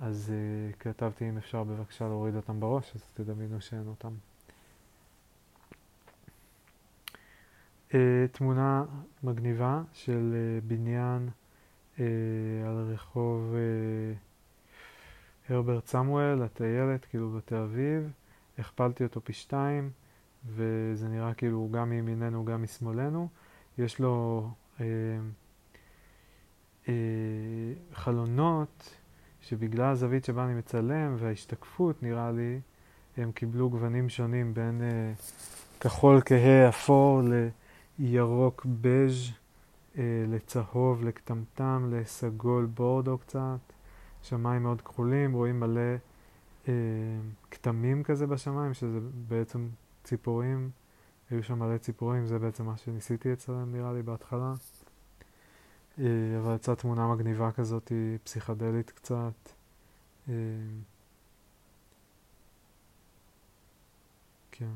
אז uh, כתבתי אם אפשר בבקשה להוריד אותם בראש, אז תדמיינו שאין אותם. תמונה מגניבה של בניין על רחוב uh, הרברט סמואל, הטיילת, כאילו בתל אביב. הכפלתי אותו פי שתיים, וזה נראה כאילו גם מימיננו גם משמאלנו. יש לו uh, uh, חלונות שבגלל הזווית שבה אני מצלם וההשתקפות, נראה לי, הם קיבלו גוונים שונים בין uh, כחול כהה אפור לירוק בז' לצהוב, לקטמטם, לסגול בורדו קצת, שמיים מאוד כחולים, רואים מלא uh, כתמים כזה בשמיים, שזה בעצם ציפורים, היו שם מלא ציפורים, זה בעצם מה שניסיתי לצלם נראה לי בהתחלה. אה, אבל יצאה תמונה מגניבה כזאת, פסיכדלית קצת. אה, כן.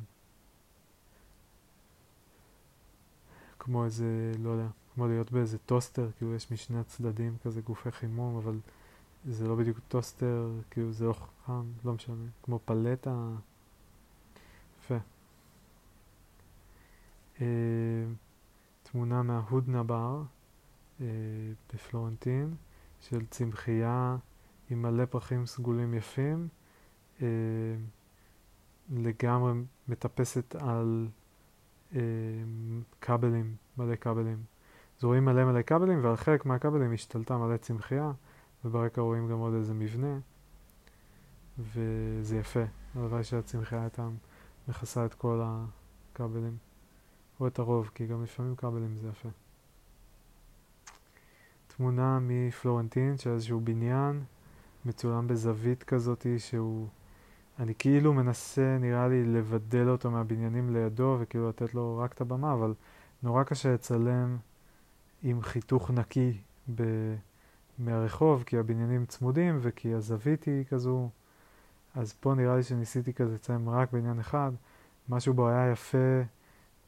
כמו איזה, לא יודע, כמו להיות באיזה טוסטר, כאילו יש משני הצדדים כזה גופי חימום, אבל זה לא בדיוק טוסטר, כאילו זה לא חכם, לא משנה, כמו פלטה. יפה. אה, תמונה מההודנה בר. אה, בפלורנטין של צמחייה עם מלא פרחים סגולים יפים, אה, לגמרי מטפסת על אה, כבלים, מלא כבלים. אז רואים מלא מלא כבלים ועל חלק מהכבלים השתלטה מלא צמחייה וברקע רואים גם עוד איזה מבנה וזה יפה, הלוואי שהצמחייה הייתה מכסה את כל הכבלים או את הרוב, כי גם לפעמים כבלים זה יפה. תמונה מפלורנטין של איזשהו בניין מצולם בזווית כזאת שהוא... אני כאילו מנסה, נראה לי, לבדל אותו מהבניינים לידו וכאילו לתת לו רק את הבמה, אבל נורא קשה לצלם עם חיתוך נקי ב... מהרחוב, כי הבניינים צמודים וכי הזווית היא כזו. אז פה נראה לי שניסיתי כזה לצלם רק בעניין אחד. משהו בו היה יפה,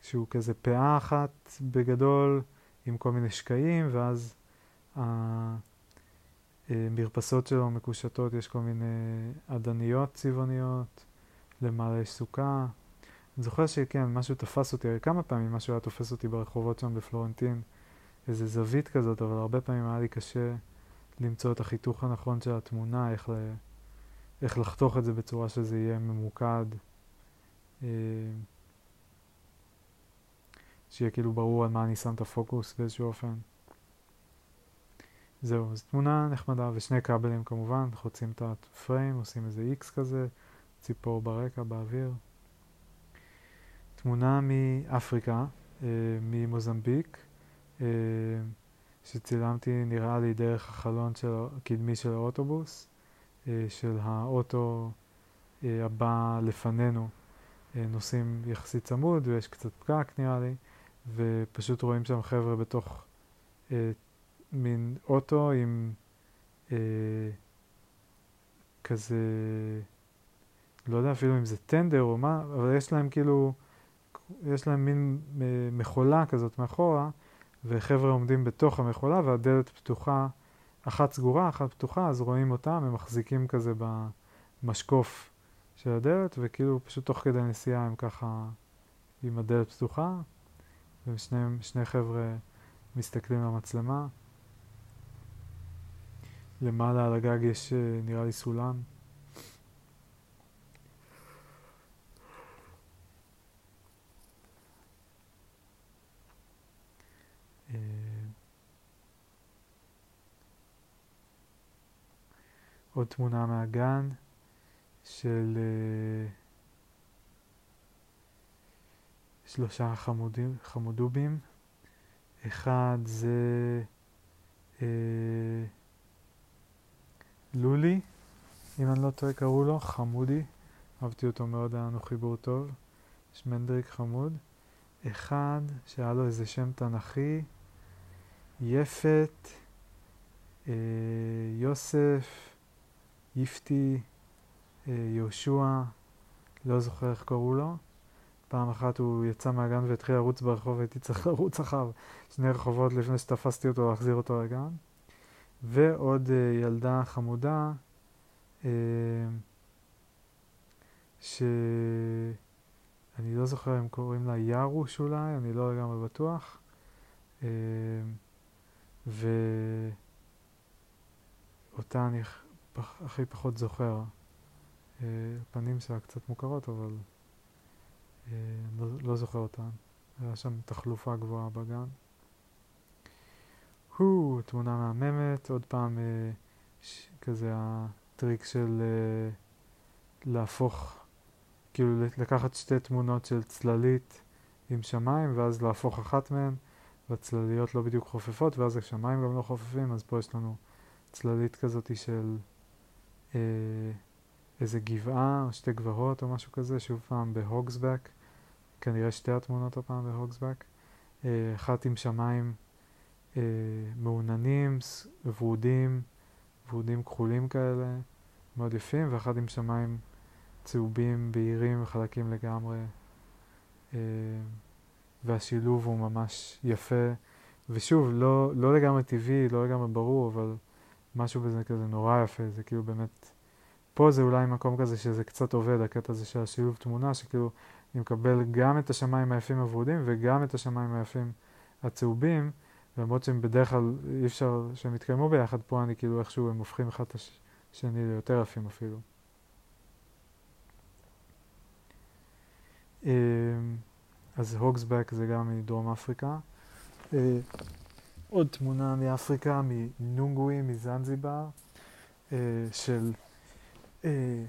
שהוא כזה פאה אחת בגדול, עם כל מיני שקעים, ואז המרפסות שלו מקושטות, יש כל מיני אדניות צבעוניות, למעלה יש סוכה. אני זוכר שכן, משהו תפס אותי, כמה פעמים משהו היה תופס אותי ברחובות שם בפלורנטין, איזה זווית כזאת, אבל הרבה פעמים היה לי קשה למצוא את החיתוך הנכון של התמונה, איך, ל... איך לחתוך את זה בצורה שזה יהיה ממוקד. אה, שיהיה כאילו ברור על מה אני שם את הפוקוס באיזשהו אופן. זהו, אז תמונה נחמדה ושני כבלים כמובן, חוצים את הפריים, עושים איזה איקס כזה, ציפור ברקע, באוויר. תמונה מאפריקה, אה, ממוזמביק, שצילמתי נראה לי דרך החלון של, הקדמי של האוטובוס, אה, של האוטו אה, הבא לפנינו. אה, נוסעים יחסית צמוד ויש קצת פקק נראה לי, ופשוט רואים שם חבר'ה בתוך אה, מין אוטו עם אה, כזה, לא יודע אפילו אם זה טנדר או מה, אבל יש להם כאילו, יש להם מין אה, מכולה כזאת מאחורה, וחבר'ה עומדים בתוך המכולה והדלת פתוחה, אחת סגורה, אחת פתוחה, אז רואים אותם, הם מחזיקים כזה במשקוף של הדלת, וכאילו פשוט תוך כדי נסיעה הם ככה עם הדלת פתוחה, ושני חבר'ה מסתכלים למצלמה. למעלה על הגג יש אה, נראה לי סולם. עוד תמונה מהגן של uh, שלושה חמודים, חמודובים. אחד זה uh, לולי, אם אני לא טועה קראו לו, חמודי, אהבתי אותו מאוד, היה לנו חיבור טוב, שמנדריק חמוד. אחד שהיה לו איזה שם תנכי, יפת, אה, יוסף, יפתי, אה, יהושע, לא זוכר איך קראו לו, פעם אחת הוא יצא מהגן והתחיל לרוץ ברחוב והייתי צריך לרוץ אחריו שני רחובות לפני שתפסתי אותו להחזיר אותו לגן. ועוד uh, ילדה חמודה uh, שאני לא זוכר אם קוראים לה יארוש אולי, אני לא לגמרי בטוח. ואותה אני הכי פחות זוכר. פנים שלה קצת מוכרות, אבל לא, לא זוכר אותן. היה שם תחלופה גבוהה בגן. הו, תמונה מהממת, עוד פעם אה, כזה הטריק של אה, להפוך, כאילו לקחת שתי תמונות של צללית עם שמיים ואז להפוך אחת מהן, והצלליות לא בדיוק חופפות ואז השמיים גם לא חופפים, אז פה יש לנו צללית כזאת של אה, איזה גבעה או שתי גבעות או משהו כזה, שוב פעם בהוגסבק, כנראה שתי התמונות הפעם בהוגסבק, אה, אחת עם שמיים אה, מעוננים, ורודים, ורודים כחולים כאלה, מאוד יפים, ואחד עם שמיים צהובים, בהירים וחלקים לגמרי. אה, והשילוב הוא ממש יפה, ושוב, לא, לא לגמרי טבעי, לא לגמרי ברור, אבל משהו בזה כזה נורא יפה, זה כאילו באמת... פה זה אולי מקום כזה שזה קצת עובד, הקטע הזה של השילוב תמונה, שכאילו אני מקבל גם את השמיים היפים הוורודים וגם את השמיים היפים הצהובים, למרות שהם בדרך כלל אי אפשר שהם יתקיימו ביחד, פה אני כאילו איכשהו הם הופכים אחד את השני ליותר יפים אפילו. אמ, אז הוגסבק זה גם מדרום אפריקה. אה, עוד תמונה מאפריקה, מנונגוי, מזנזיבר, אה, של... אה,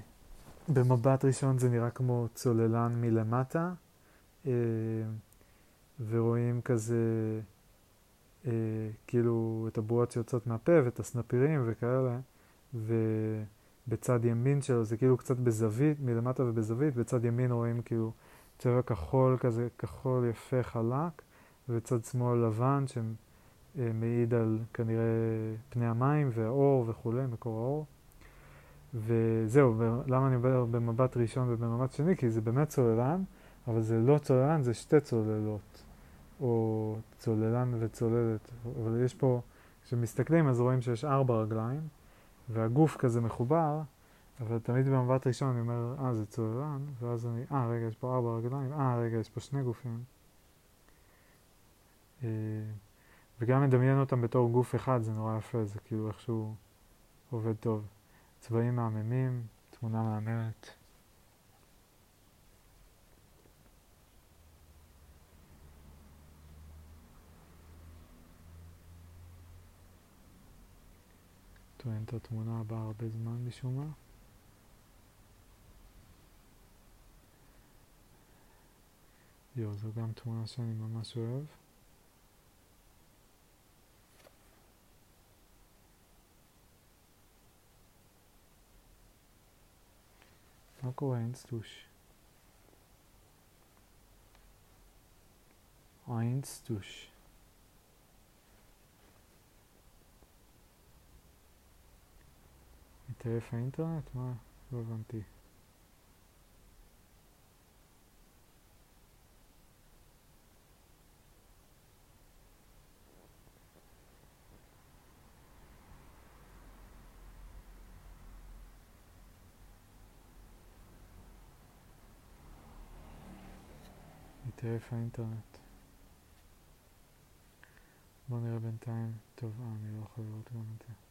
במבט ראשון זה נראה כמו צוללן מלמטה, ורואים כזה אה, כאילו את הבועות שיוצאות מהפה ואת הסנפירים וכאלה, ובצד ימין שלו זה כאילו קצת בזווית, מלמטה ובזווית, בצד ימין רואים כאילו צבע כחול כזה, כחול יפה חלק, ובצד שמאל לבן שמעיד על כנראה פני המים והאור וכולי, מקור האור. וזהו, למה אני מדבר במבט ראשון ובמבט שני? כי זה באמת צוללן, אבל זה לא צוללן, זה שתי צוללות. או צוללן וצוללת, אבל יש פה, כשמסתכלים אז רואים שיש ארבע רגליים, והגוף כזה מחובר, אבל תמיד במבט ראשון אני אומר, אה, זה צוללן, ואז אני, אה, רגע, יש פה ארבע רגליים, אה, רגע, יש פה שני גופים. וגם מדמיין אותם בתור גוף אחד, זה נורא יפה, זה כאילו איכשהו עובד טוב. צבעים מהממים, תמונה מהממת. טוען את התמונה הבאה הרבה זמן משום מה. יואו, זו גם תמונה שאני ממש אוהב. מה קורה אינסטוש? אינסטוש. מתעייף האינטרנט? מה? לא הבנתי. מתעייף האינטרנט. בוא נראה בינתיים. טוב, אה, אני לא יכול לראות גם את זה.